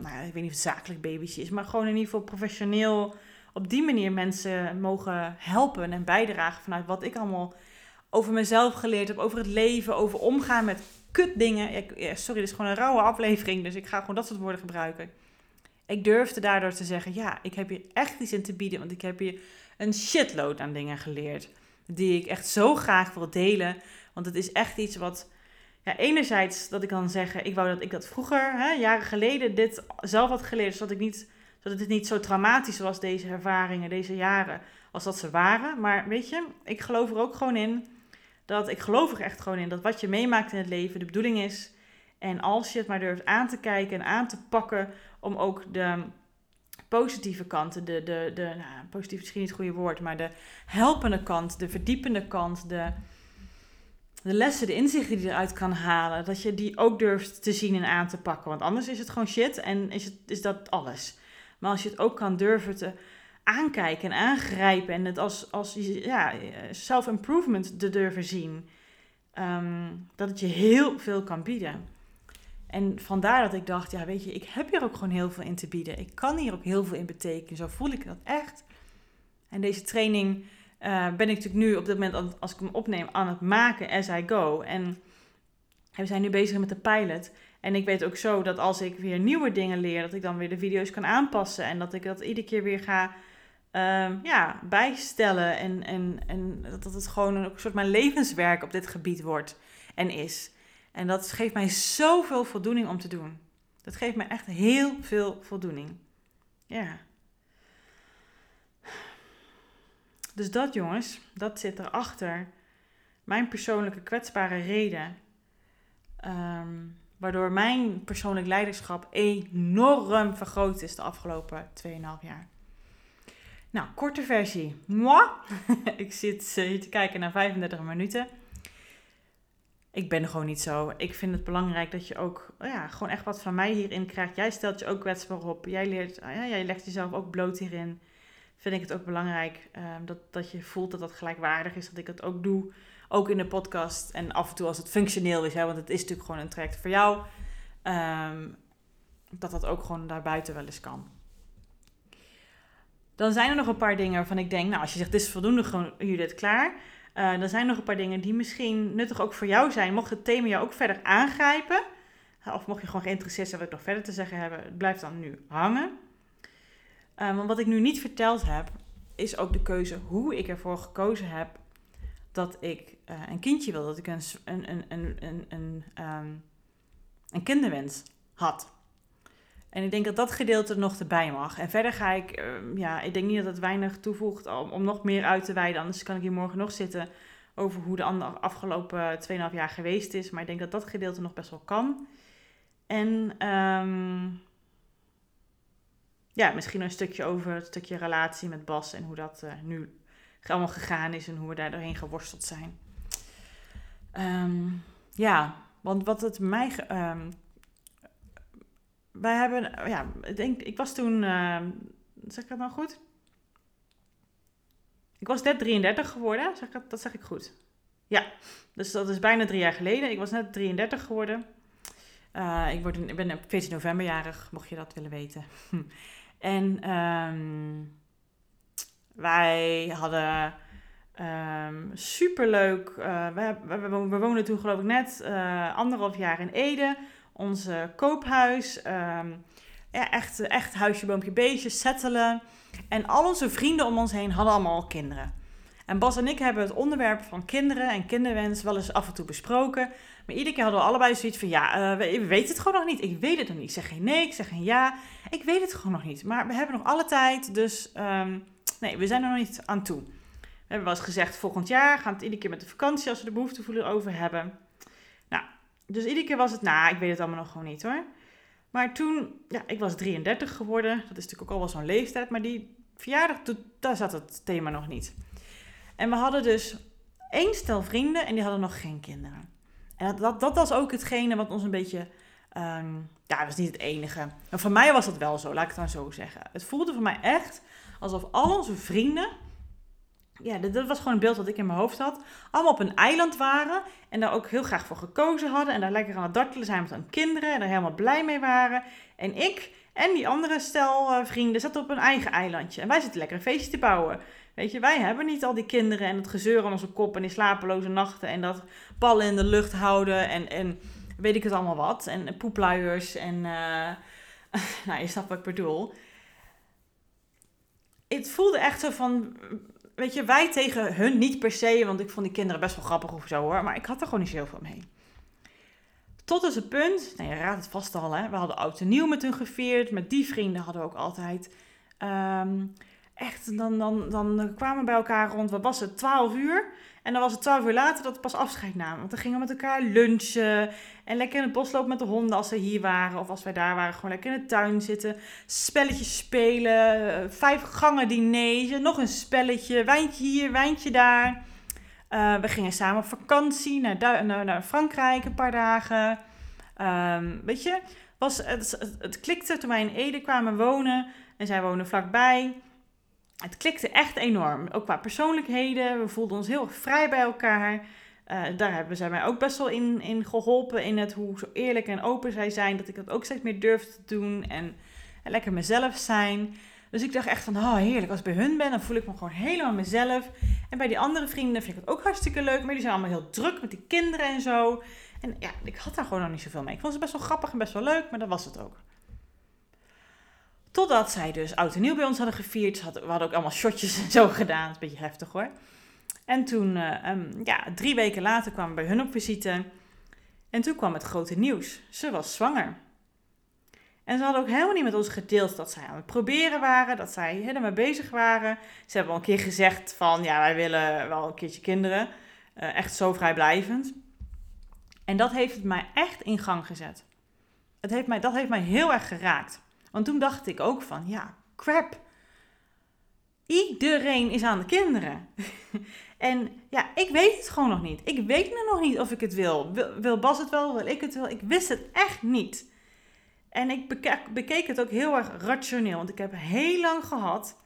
nou, ik weet niet of het zakelijk babytje is, maar gewoon in ieder geval professioneel op die manier mensen mogen helpen en bijdragen vanuit wat ik allemaal over mezelf geleerd heb, over het leven, over omgaan met kutdingen. sorry, dit is gewoon een rauwe aflevering, dus ik ga gewoon dat soort woorden gebruiken. Ik durfde daardoor te zeggen, ja, ik heb hier echt iets in te bieden, want ik heb hier een shitload aan dingen geleerd. Die ik echt zo graag wil delen. Want het is echt iets wat, ja, enerzijds dat ik kan zeggen, ik wou dat ik dat vroeger, hè, jaren geleden, dit zelf had geleerd, zodat, ik niet, zodat het niet zo traumatisch was, deze ervaringen, deze jaren, als dat ze waren. Maar weet je, ik geloof er ook gewoon in, dat ik geloof er echt gewoon in, dat wat je meemaakt in het leven de bedoeling is. En als je het maar durft aan te kijken en aan te pakken om ook de positieve kanten, de, de, de nou, positief misschien niet het goede woord, maar de helpende kant, de verdiepende kant, de, de lessen, de inzichten die je eruit kan halen, dat je die ook durft te zien en aan te pakken. Want anders is het gewoon shit en is, het, is dat alles. Maar als je het ook kan durven te aankijken en aangrijpen en het als, als ja, self-improvement te durven zien. ehm, dat het je heel veel kan bieden. En vandaar dat ik dacht, ja weet je, ik heb hier ook gewoon heel veel in te bieden. Ik kan hier ook heel veel in betekenen. Zo voel ik dat echt. En deze training uh, ben ik natuurlijk nu op dit moment, als ik hem opneem, aan het maken as I go. En we zijn nu bezig met de pilot. En ik weet ook zo dat als ik weer nieuwe dingen leer, dat ik dan weer de video's kan aanpassen. En dat ik dat iedere keer weer ga um, ja, bijstellen. En, en, en dat het gewoon een, soort mijn levenswerk op dit gebied wordt en is. En dat geeft mij zoveel voldoening om te doen. Dat geeft mij echt heel veel voldoening. Ja. Dus dat jongens, dat zit erachter. Mijn persoonlijke kwetsbare reden. Ehm, waardoor mijn persoonlijk leiderschap enorm vergroot is de afgelopen 2,5 jaar. Nou, korte versie. Ik zit hier te kijken naar 35 minuten. Ik ben gewoon niet zo. Ik vind het belangrijk dat je ook ja, gewoon echt wat van mij hierin krijgt. Jij stelt je ook kwetsbaar op. Jij, leert, ja, jij legt jezelf ook bloot hierin vind ik het ook belangrijk um, dat, dat je voelt dat dat gelijkwaardig is. Dat ik het ook doe, ook in de podcast. En af en toe als het functioneel is, hè, want het is natuurlijk gewoon een traject voor jou. Um, dat dat ook gewoon daarbuiten wel eens kan. Dan zijn er nog een paar dingen waarvan ik denk, nou als je zegt dit is voldoende, gewoon Judith, klaar. Uh, dan zijn er nog een paar dingen die misschien nuttig ook voor jou zijn. Mocht het thema jou ook verder aangrijpen, of mocht je gewoon geïnteresseerd zijn wat ik nog verder te zeggen heb, het blijft dan nu hangen. Want wat ik nu niet verteld heb, is ook de keuze hoe ik ervoor gekozen heb dat ik uh, een kindje wil. Dat ik een, een, een, een, een, een, een kinderwens had. En ik denk dat dat gedeelte nog erbij mag. En verder ga ik, uh, ja, ik denk niet dat het weinig toevoegt om, nog meer uit te wijden. Anders kan ik hier morgen nog zitten over hoe de afgelopen 2,5 jaar geweest is. Maar ik denk dat dat gedeelte nog best wel kan. En um, ja, misschien een stukje over het stukje relatie met Bas en hoe dat uh, nu allemaal gegaan is en hoe we daar doorheen geworsteld zijn. Um, ja, want wat het mij. Wij hebben. Ja, ik denk, ik was toen. Uh, zeg ik dat nou goed? Ik was net 33 geworden, zeg dat, dat zeg ik goed. Ja, dus dat is bijna drie jaar geleden. Ik was net 33 geworden. Uh, ik, word, ik ben op 14 november jarig, mocht je dat willen weten. En um, wij hadden um, superleuk. Uh, we, we, we, woonden toen, geloof ik, net uh, anderhalf jaar in Ede. Onze koophuis. Um, ja, echt, echt huisje, boompje, beestje, settelen. En al onze vrienden om ons heen hadden allemaal kinderen. En Bas en ik hebben het onderwerp van kinderen en kinderwens wel eens af en toe besproken. Maar iedere keer hadden we allebei zoiets van, ja, uh, we, weten het gewoon nog niet. Ik weet het nog niet. Zeg geen nee, ik zeg geen ja. Ik weet het gewoon nog niet. Maar we hebben nog alle tijd, dus um, nee, we zijn er nog niet aan toe. We hebben wel eens gezegd, volgend jaar gaan we het iedere keer met de vakantie als we de behoefte voelen over hebben. Dus iedere keer was het, nou, ik weet het allemaal nog gewoon niet hoor. Maar toen, ja, ik was 33 geworden. Dat is natuurlijk ook al wel zo'n leeftijd. Maar die verjaardag, daar zat het thema nog niet. En we hadden dus één stel vrienden en die hadden nog geen kinderen. En dat, dat, was ook hetgene wat ons een beetje. Um, ja, dat was niet het enige. Maar voor mij was dat wel zo, laat ik het dan zo zeggen. Het voelde voor mij echt alsof al onze vrienden. Ja, dat, was gewoon een beeld wat ik in mijn hoofd had. Allemaal op een eiland waren. En daar ook heel graag voor gekozen hadden. En daar lekker aan het dartelen zijn met hun kinderen. En daar helemaal blij mee waren. En ik en die andere stel vrienden zaten op een eigen eilandje. En wij zitten lekker een feestje te bouwen. Weet je, wij hebben niet al die kinderen en het gezeur aan onze kop en die slapeloze nachten en dat ballen in de lucht houden en, en weet ik het allemaal wat. En poepluiers en, uh, nou je snapt wat ik bedoel. Het voelde echt zo van, weet je, wij tegen hun niet per se, want ik vond die kinderen best wel grappig of zo hoor, maar ik had er gewoon niet zo heel veel mee. Tot is het punt, nou je raadt het vast al hè, we hadden oud en nieuw met hun gevierd, met die vrienden hadden we ook altijd... Um, echt, dan, dan, dan kwamen we bij elkaar rond, wat was het, 12 uur. En dan was het 12 uur later dat we pas afscheid namen. Want dan gingen we met elkaar lunchen. En lekker in het bos lopen met de honden als ze hier waren. Of als wij daar waren, gewoon lekker in de tuin zitten. Spelletjes spelen. Vijf gangen diner. Nog een spelletje. Wijntje hier, wijntje daar. Uh, we gingen samen op vakantie naar, naar, naar Frankrijk een paar dagen. Um, weet je, was, het, het, het, klikte toen wij in Ede kwamen wonen. En zij wonen vlakbij het klikte echt enorm. Ook qua persoonlijkheden. We voelden ons heel vrij bij elkaar. Uh, daar hebben zij mij ook best wel in, in geholpen. In het hoe zo eerlijk en open zij zijn. Dat ik dat ook steeds meer durf te doen. En, en lekker mezelf zijn. Dus ik dacht echt van, oh heerlijk, als ik bij hun ben, dan voel ik me gewoon helemaal mezelf. En bij die andere vrienden vind ik het ook hartstikke leuk. Maar die zijn allemaal heel druk met die kinderen en zo. En ja, ik had daar gewoon nog niet zoveel mee. Ik vond ze best wel grappig en best wel leuk, maar dat was het ook. Totdat zij dus oud en nieuw bij ons hadden gevierd. we hadden ook allemaal shotjes en zo gedaan. Dat is een beetje heftig hoor. En toen, uh, um, ja, drie weken later kwamen we bij hun op visite. En toen kwam het grote nieuws. Ze was zwanger. En ze hadden ook helemaal niet met ons gedeeld dat zij aan het proberen waren, dat zij helemaal bezig waren. Ze hebben al een keer gezegd van, ja, wij willen wel een keertje kinderen. Uh, echt zo vrijblijvend. En dat heeft het mij echt in gang gezet. Het heeft mij, dat heeft mij heel erg geraakt. Want toen dacht ik ook van, ja, crap. Iedereen is aan de kinderen. en ja, ik weet het gewoon nog niet. Ik weet nu nog niet of ik het wil. wil. Bas het wel? Wil ik het wel? Ik wist het echt niet. En ik bekeek, het ook heel erg rationeel. Want ik heb heel lang gehad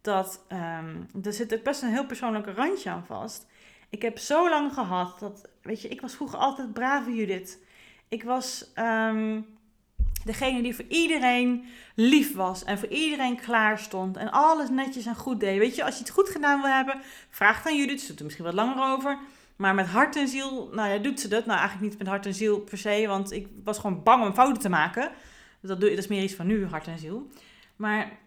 dat. Um, er zit ook best een heel persoonlijke randje aan vast. Ik heb zo lang gehad dat. Weet je, ik was vroeger altijd brave Judith. Ik was. Um, degene die voor iedereen lief was en voor iedereen klaar stond en alles netjes en goed deed. Weet je, als je het goed gedaan wil hebben, vraag dan Judith. Ze doet er misschien wat langer over. Maar met hart en ziel, nou ja, doet ze dat. Nou, eigenlijk niet met hart en ziel per se, want ik was gewoon bang om fouten te maken. Dat, doe, dat is meer iets van nu, hart en ziel. Maar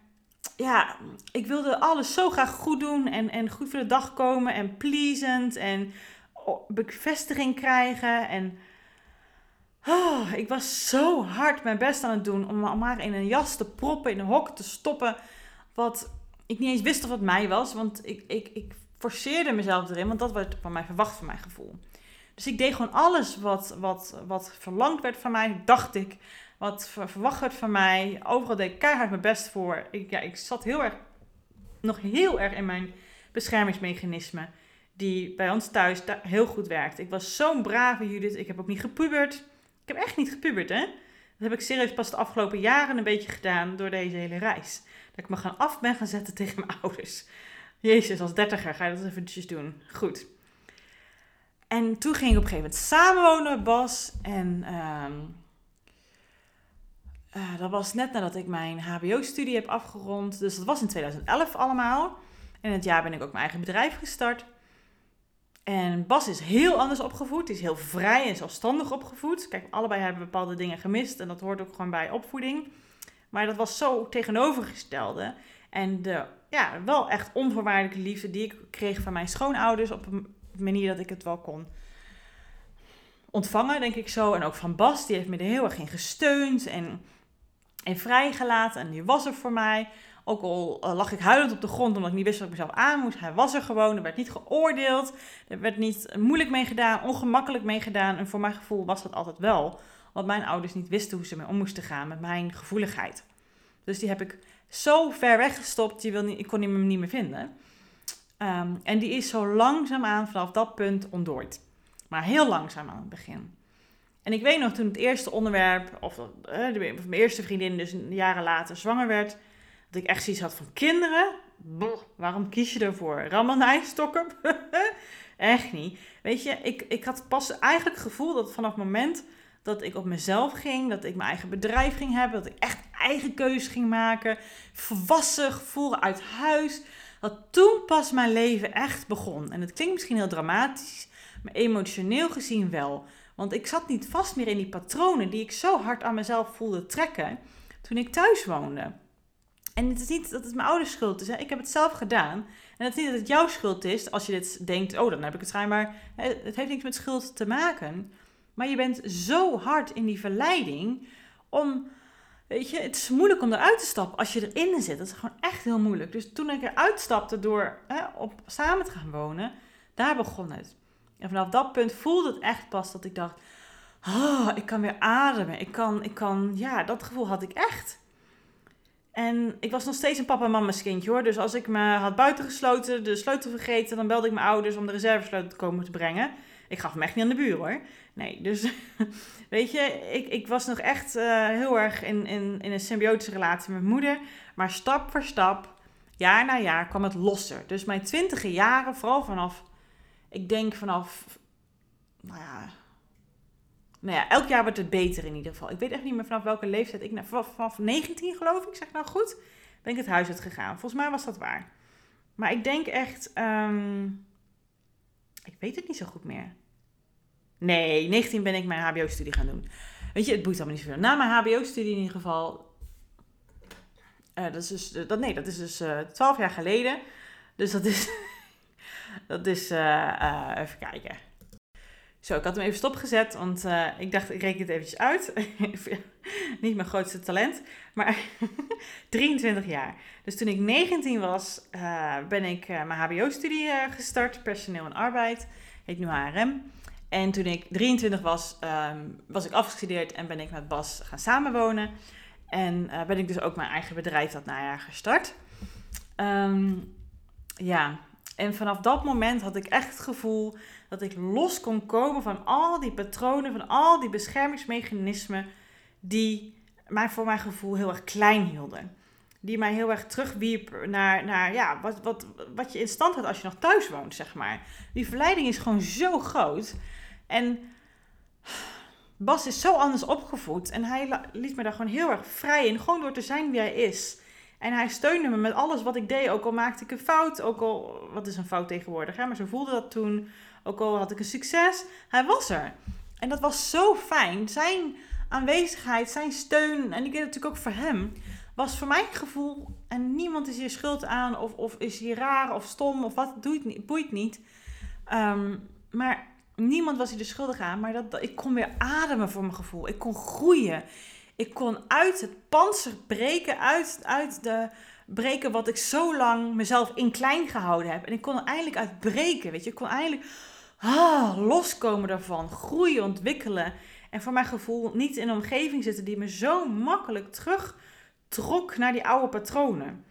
ja, ik wilde alles zo graag goed doen en, en goed voor de dag komen en pleasant en bevestiging krijgen. En oh, ik was zo hard mijn best aan het doen om maar in een jas te proppen, in een hok te stoppen. Wat ik niet eens wist of het mij was, want ik, ik, ik forceerde mezelf erin, want dat werd van mij verwacht van mijn gevoel. Dus ik deed gewoon alles wat, wat, wat verlangd werd van mij, dacht ik, wat verwacht werd van mij. Overal deed ik keihard mijn best voor. Ik, ja, ik zat heel erg, nog heel erg in mijn beschermingsmechanisme, die bij ons thuis heel goed werkt. Ik was zo'n brave Judith, ik heb ook niet gepubert. Heb echt niet gepubert, hè. Dat heb ik serieus pas de afgelopen jaren een beetje gedaan door deze hele reis. Dat ik me gaan af ben gaan zetten tegen mijn ouders. Jezus, als dertiger ga je dat eventjes doen. Goed. En toen ging ik op een gegeven moment samenwonen met Bas. En uh, uh, dat was net nadat ik mijn HBO-studie heb afgerond. Dus dat was in 2011 allemaal. En het jaar ben ik ook mijn eigen bedrijf gestart. En Bas is heel anders opgevoed. Hij is heel vrij en zelfstandig opgevoed. Kijk, allebei hebben bepaalde dingen gemist. En dat hoort ook gewoon bij opvoeding. Maar dat was zo tegenovergestelde. En de ja, wel echt onvoorwaardelijke liefde die ik kreeg van mijn schoonouders op een manier dat ik het wel kon ontvangen, denk ik zo. En ook van Bas, die heeft me er heel erg in gesteund en, en vrijgelaten. En die was er voor mij. Ook al uh, lag ik huilend op de grond omdat ik niet wist wat ik mezelf aan moest. Hij was er gewoon. Er werd niet geoordeeld. Er werd niet moeilijk mee gedaan, ongemakkelijk mee gedaan. En voor mijn gevoel was dat altijd wel. Want mijn ouders niet wisten hoe ze mee om moesten gaan met mijn gevoeligheid. Dus die heb ik zo ver weggestopt, je wil ik kon hem niet meer vinden. Um, en die is zo langzaamaan vanaf dat punt ontdooid. Maar heel langzaam aan het begin. En ik weet nog toen het eerste onderwerp, of uh, de, mijn eerste vriendin dus jaren later zwanger werd, dat ik echt zoiets had van kinderen. waarom kies je ervoor? Rammelnijstokken? echt niet. Weet je, ik, ik had pas eigenlijk het gevoel dat vanaf het moment dat ik op mezelf ging, dat ik mijn eigen bedrijf ging hebben, dat ik echt eigen keuzes ging maken, volwassen gevoel uit huis, dat toen pas mijn leven echt begon. En het klinkt misschien heel dramatisch, maar emotioneel gezien wel. Want ik zat niet vast meer in die patronen die ik zo hard aan mezelf voelde trekken toen ik thuis woonde. En het is niet dat het mijn ouders schuld is. Ik heb het zelf gedaan. En het is niet dat het jouw schuld is als je dit denkt, oh dan heb ik het schijnbaar. Het heeft niks met schuld te maken. Maar je bent zo hard in die verleiding om, weet je, het is moeilijk om eruit te stappen als je erin zit. Dat is gewoon echt heel moeilijk. Dus toen ik eruit stapte door hè, op, samen te gaan wonen, daar begon het. En vanaf dat punt voelde het echt pas dat ik dacht, oh, ik kan weer ademen. Ik kan, ik kan, ja, dat gevoel had ik echt. En ik was nog steeds een papa en mama's hoor. Dus als ik me had buitengesloten, de sleutel vergeten, dan belde ik mijn ouders om de reservesleutel te komen te brengen. Ik gaf hem echt niet aan de buur hoor. Nee, dus weet je, ik, ik was nog echt uh, heel erg in, in, in een symbiotische relatie met moeder. Maar stap voor stap, jaar na jaar, kwam het losser. Dus mijn twintige jaren, vooral vanaf, ik denk vanaf nou ja, nou ja, elk jaar wordt het beter in ieder geval. Ik weet echt niet meer vanaf welke leeftijd ik, vanaf, vanaf 19 geloof ik, zeg nou goed, ben ik het huis uit gegaan. Volgens mij was dat waar. Maar ik denk echt, ehm, ik weet het niet zo goed meer. Nee, 19 ben ik mijn HBO-studie gaan doen. Weet je, het boeit allemaal niet zoveel. Na mijn HBO-studie in ieder geval. Uh, dat is dus, dat, nee, dat is dus uh, 12 jaar geleden. Dus dat is. dat is. Even kijken. Zo, ik had hem even stopgezet, want uh, ik dacht, ik reken het eventjes uit. Niet mijn grootste talent, maar 23 jaar. Dus toen ik 19 was, uh, ben ik uh, mijn HBO-studie gestart, personeel en arbeid, heet nu HRM. En toen ik 23 was, um, was ik afgestudeerd en ben ik met Bas gaan samenwonen. En ben ik dus ook mijn eigen bedrijf dat najaar gestart. Um, ja, en vanaf dat moment had ik echt het gevoel dat ik los kon komen van al die patronen, van al die beschermingsmechanismen die mij voor mijn gevoel heel erg klein hielden. Die mij heel erg terugwierp naar, naar ja, wat, wat, wat je in stand had als je nog thuis woont, zeg maar. Die verleiding is gewoon zo groot. En Bas is zo anders opgevoed en hij liet me daar gewoon heel erg vrij in, gewoon door te zijn wie hij is. En hij steunde me met alles wat ik deed, ook al maakte ik een fout, ook al, wat is een fout tegenwoordig, hè? maar zo voelde dat toen. Ook al had ik een succes, hij was er. En dat was zo fijn. Zijn aanwezigheid, zijn steun, en ik deed natuurlijk ook voor hem, was voor mijn gevoel, en niemand is hier schuld aan, of, of is hier raar of stom, of wat, doet niet, boeit niet. Um, maar niemand was hier de schuldig aan, maar dat, ik kon weer ademen voor mijn gevoel. Ik kon groeien. Ik kon uit het panzer breken, uit, uit de breken wat ik zo lang mezelf in klein gehouden heb. En ik kon er eindelijk uit breken, weet je. Ik kon eindelijk ah, loskomen daarvan, groeien, ontwikkelen. En voor mijn gevoel niet in een omgeving zitten die me zo makkelijk terugtrok naar die oude patronen.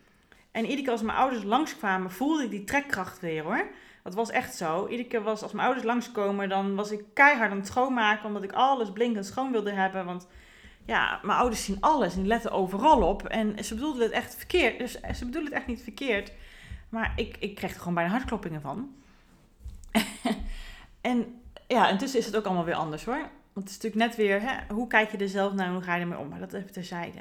En iedere keer als mijn ouders langskwamen, voelde ik die trekkracht weer hoor. Dat was echt zo. Iedere keer was als mijn ouders langskomen, dan was ik keihard aan het schoonmaken. Omdat ik alles blinkend schoon wilde hebben. Want ja, mijn ouders zien alles en die letten overal op. En ze bedoelden het echt verkeerd. Dus ze bedoelen het echt niet verkeerd. Maar ik, ik kreeg er gewoon bijna hartkloppingen van. en ja, intussen is het ook allemaal weer anders hoor. Want het is natuurlijk net weer, hè, hoe kijk je er zelf naar en hoe ga je ermee om? Maar dat even terzijde.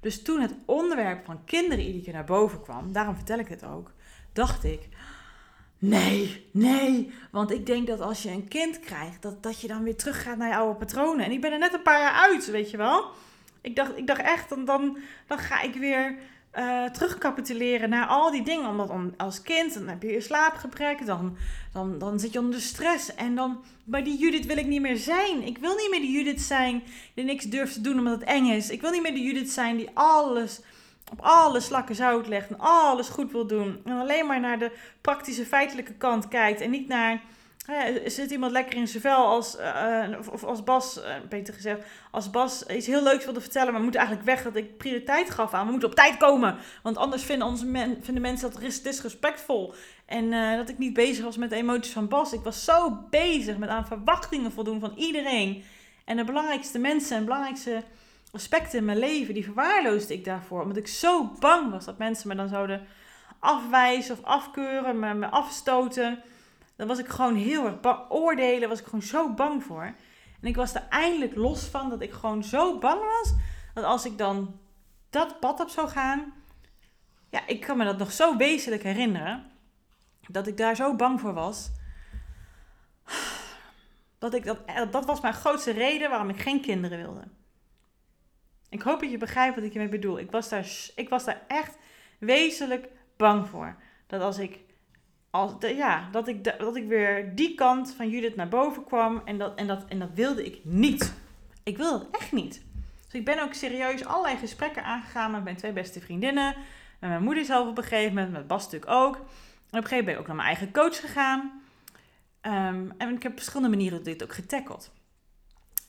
Dus toen het onderwerp van kinderen iedere keer naar boven kwam, daarom vertel ik het ook, dacht ik, nee, nee. Want ik denk dat als je een kind krijgt, dat, dat je dan weer teruggaat naar je oude patronen. En ik ben er net een paar jaar uit, weet je wel. Ik dacht, ik dacht echt, dan, dan, dan ga ik weer uh, terugcapituleren naar al die dingen. Omdat als kind, dan heb je je slaapgebrek, dan, dan, dan zit je onder stress. En dan, bij die Judith wil ik niet meer zijn. Ik wil niet meer die Judith zijn die niks durft te doen omdat het eng is. Ik wil niet meer de Judith zijn die alles op alle slakken zout legt en alles goed wil doen. En alleen maar naar de praktische feitelijke kant kijkt en niet naar zit iemand lekker in zijn vel als, uh, of, als Bas, uh, beter gezegd, als Bas iets heel leuks wilde vertellen, maar moet eigenlijk weg dat ik prioriteit gaf aan. We moeten op tijd komen, want anders vinden, onze men, vinden mensen dat disrespectvol. En dat ik niet bezig was met de emoties van Bas. Ik was zo bezig met aan verwachtingen voldoen van iedereen. En de belangrijkste mensen en belangrijkste aspecten in mijn leven, die verwaarloosde ik daarvoor. Omdat ik zo bang was dat mensen me dan zouden afwijzen of afkeuren, me, me afstoten. Dan was ik gewoon heel erg bang. Oordelen was ik gewoon zo bang voor. En ik was er eindelijk los van dat ik gewoon zo bang was. Dat als ik dan dat pad op zou gaan. Ja, ik kan me dat nog zo wezenlijk herinneren. Dat ik daar zo bang voor was. Dat, ik dat, dat was mijn grootste reden waarom ik geen kinderen wilde. Ik hoop dat je begrijpt wat ik hiermee bedoel. Ik was daar, ik was daar echt wezenlijk bang voor. Dat als ik als, ja, dat ik, dat ik weer die kant van Judith naar boven kwam. En dat, en, dat, en dat wilde ik niet. Ik wilde het echt niet. Dus ik ben ook serieus allerlei gesprekken aangegaan met mijn twee beste vriendinnen. Met mijn moeder zelf op een gegeven moment, met Bas natuurlijk ook. En op een gegeven moment ben ik ook naar mijn eigen coach gegaan. Um, en ik heb op verschillende manieren dit ook getackeld.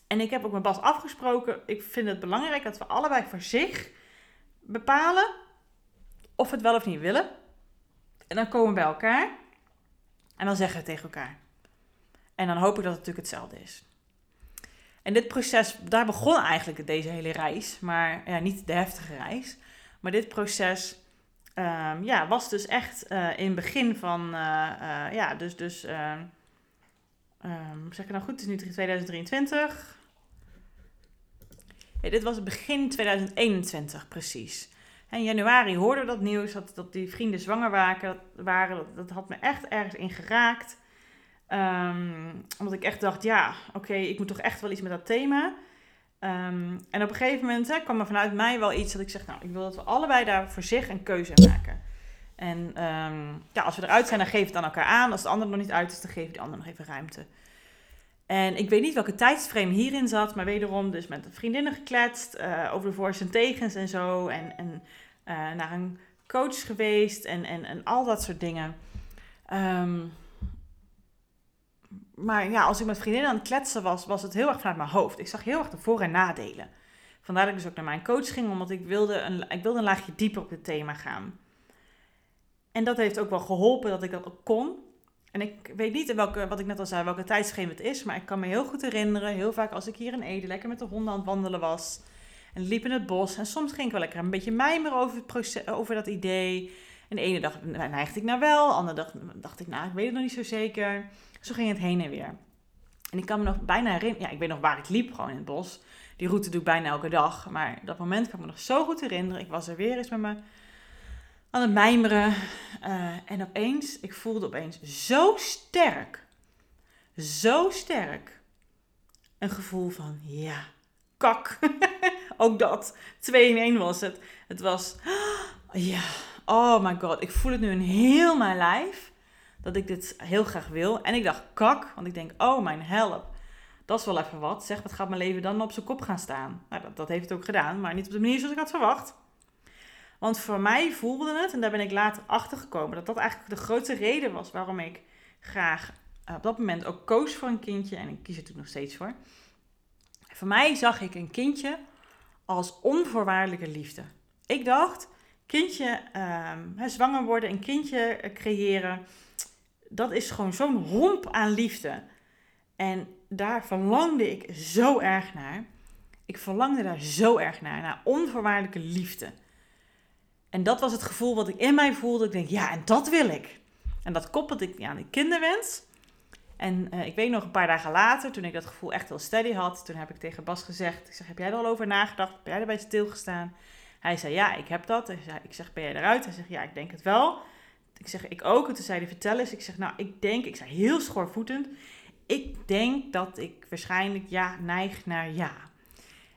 En ik heb ook met Bas afgesproken. Ik vind het belangrijk dat we allebei voor zich bepalen of we het wel of niet willen. En dan komen we bij elkaar. En dan zeggen we tegen elkaar. En dan hoop ik dat het natuurlijk hetzelfde is. En dit proces, daar begon eigenlijk deze hele reis. Maar ja, niet de heftige reis. Maar dit proces um, ja, was dus echt uh, in het begin van, uh, uh, ja, dus, dus um, zeg ik nou goed, het is nu 2023. Dit was begin 2021 precies. In januari hoorden dat nieuws, dat, dat die vrienden zwanger waren. waren dat, dat had me echt ergens in geraakt. Ehm, omdat ik echt dacht, ja, oké, ik moet toch echt wel iets met dat thema. Ehm, en op een gegeven moment hè, kwam er vanuit mij wel iets dat ik zeg, nou, ik wil dat we allebei daar voor zich een keuze maken. En um, ja, als we eruit zijn, dan geef het aan elkaar aan. Als de ander nog niet uit is, dan geef die ander nog even ruimte. En ik weet niet welke tijdsframe hierin zat, maar wederom dus met vriendinnen gekletst uh, over de voor's en tegens en zo. En, en uh, naar een coach geweest en, en, en al dat soort dingen. Um, maar ja, als ik met vriendinnen aan het kletsen was, was het heel erg vanuit mijn hoofd. Ik zag heel erg de voor- en nadelen. Vandaar dat ik dus ook naar mijn coach ging, omdat ik wilde een, ik wilde een laagje dieper op dit thema gaan. En dat heeft ook wel geholpen dat ik dat ook kon. En ik weet niet welke, wat ik net al zei, welke tijdschema het is. Maar ik kan me heel goed herinneren, heel vaak als ik hier in Ede lekker met de honden aan het wandelen was. En liep in het bos. En soms ging ik wel lekker een beetje mijmeren over, het proces, over dat idee. En de ene dag neigde ik naar wel, de andere dag dacht ik, nou, ik weet het nog niet zo zeker. Zo ging het heen en weer. En ik kan me nog bijna herinneren, ja, ik weet nog waar ik liep, gewoon in het bos. Die route doe ik bijna elke dag. Maar dat moment kan ik me nog zo goed herinneren. Ik was er weer eens met me aan het mijmeren. Uh, en opeens, ik voelde opeens zo sterk. Zo sterk. Een gevoel van, ja, kak. Ook dat. 2 in 1 was het. Het was, ja, oh my god. Ik voel het nu in heel mijn lijf dat ik dit heel graag wil. En ik dacht, kak, want ik denk, oh mijn help. Dat is wel even wat. Zeg, wat gaat mijn leven dan op zijn kop gaan staan? Nou, dat, dat heeft het ook gedaan, maar niet op de manier zoals ik had verwacht. Want voor mij voelde het, en daar ben ik later achter gekomen, dat dat eigenlijk de grote reden was waarom ik graag eh, op dat moment ook koos voor een kindje. En ik kies er toen nog steeds voor. Voor mij zag ik een kindje als onvoorwaardelijke liefde. Ik dacht, kindje, uh, zwanger worden, een kindje eh, creëren, dat is gewoon zo'n homp aan liefde. En daar verlangde ik zo erg naar. Ik verlangde daar zo erg naar, naar onvoorwaardelijke liefde. En dat was het gevoel wat ik in mij voelde. Ik denk, ja, en dat wil ik. En dat koppelde ik aan die kinderwens. En uh, ik weet nog een paar dagen later, toen ik dat gevoel echt wel steady had, toen heb ik tegen Bas gezegd, ik zeg, heb jij er al over nagedacht? Ben jij erbij stilgestaan? Hij zei, ja, ik heb dat. ik zeg, ben jij eruit? Hij zegt, ja, ik denk het wel. Ik zeg, ik ook. En toen zei hij, vertel eens. Ik zeg, nou, ik denk, ik zei heel schoorvoetend, ik denk dat ik waarschijnlijk ja neig naar ja.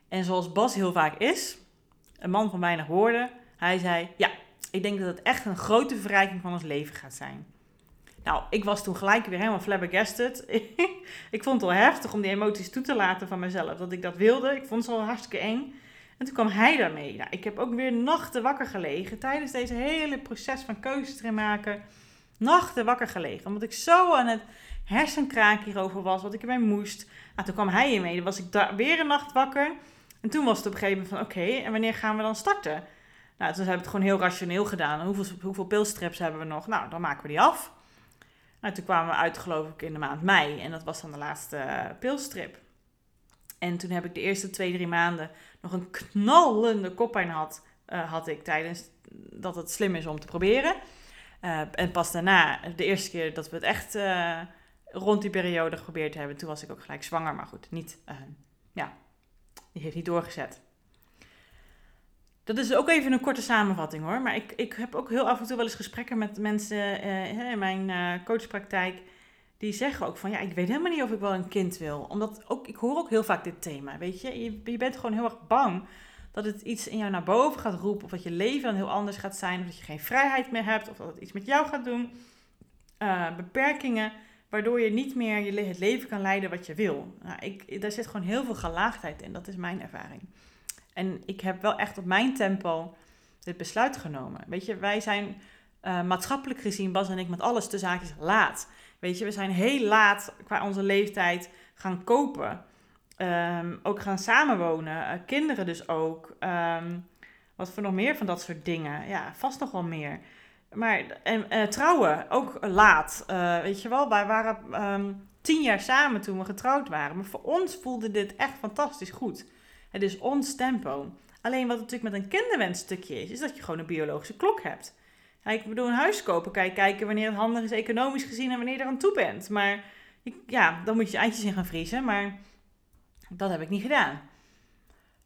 En zoals Bas heel vaak is, een man van weinig woorden, hij zei, ja, ik denk dat het echt een grote verrijking van ons leven gaat zijn. Nou, ik was toen gelijk weer helemaal flabbergasted. ik vond het wel heftig om die emoties toe te laten van mezelf. Dat ik dat wilde. Ik vond het wel hartstikke eng. En toen kwam hij daarmee. Nou, ik heb ook weer nachten wakker gelegen tijdens deze hele proces van keuzes te maken. Nachten wakker gelegen. Omdat ik zo aan het hersenkraak hierover was, wat ik ermee moest. Nou, toen kwam hij hiermee. Dan was ik daar weer een nacht wakker. En toen was het op een gegeven moment van, oké, en wanneer gaan we dan starten? Nou, toen hebben we het gewoon heel rationeel gedaan. Hoeveel, hoeveel pilstrips hebben we nog? Nou, dan maken we die af. Nou, toen kwamen we uit, geloof ik, in de maand mei. En dat was dan de laatste uh, pilstrip. En toen heb ik de eerste twee, drie maanden nog een knallende koppijn had, uh, had ik tijdens dat het slim is om te proberen. Uh, en pas daarna, de eerste keer dat we het echt rond die periode geprobeerd hebben, toen was ik ook gelijk zwanger. Maar goed, niet, ja, die heeft niet doorgezet. Dat is ook even een korte samenvatting hoor. Maar ik, ik heb ook heel af en toe wel eens gesprekken met mensen in mijn coachpraktijk die zeggen ook van ja, ik weet helemaal niet of ik wel een kind wil. Omdat ook, ik hoor ook heel vaak dit thema, weet je. Je, je bent gewoon heel erg bang dat het iets in jou naar boven gaat roepen. Of dat je leven dan heel anders gaat zijn. Of dat je geen vrijheid meer hebt. Of dat het iets met jou gaat doen. Uh, beperkingen, waardoor je niet meer je, het leven kan leiden wat je wil. Nou, ik, daar zit gewoon heel veel gelaagdheid in. Dat is mijn ervaring. En ik heb wel echt op mijn tempo dit besluit genomen. Weet je, wij zijn uh, maatschappelijk gezien, Bas en ik, met alles te zaakjes laat. Weet je, we zijn heel laat qua onze leeftijd gaan kopen. Um, ook gaan samenwonen. Uh, kinderen dus ook. Um, wat voor nog meer van dat soort dingen? Ja, vast nog wel meer. Maar en, uh, trouwen, ook laat. Weet je wel, wij waren um, tien jaar samen toen we getrouwd waren. Maar voor ons voelde dit echt fantastisch goed. Het is ons tempo. Alleen wat natuurlijk met een kinderwensstukje is, is dat je gewoon een biologische klok hebt. Ik bedoel, een huis kopen, kijk, kijken wanneer het handig is economisch gezien en wanneer je er aan toe bent. Maar ja, dan moet je eitjes in gaan vriezen, maar dat heb ik niet gedaan.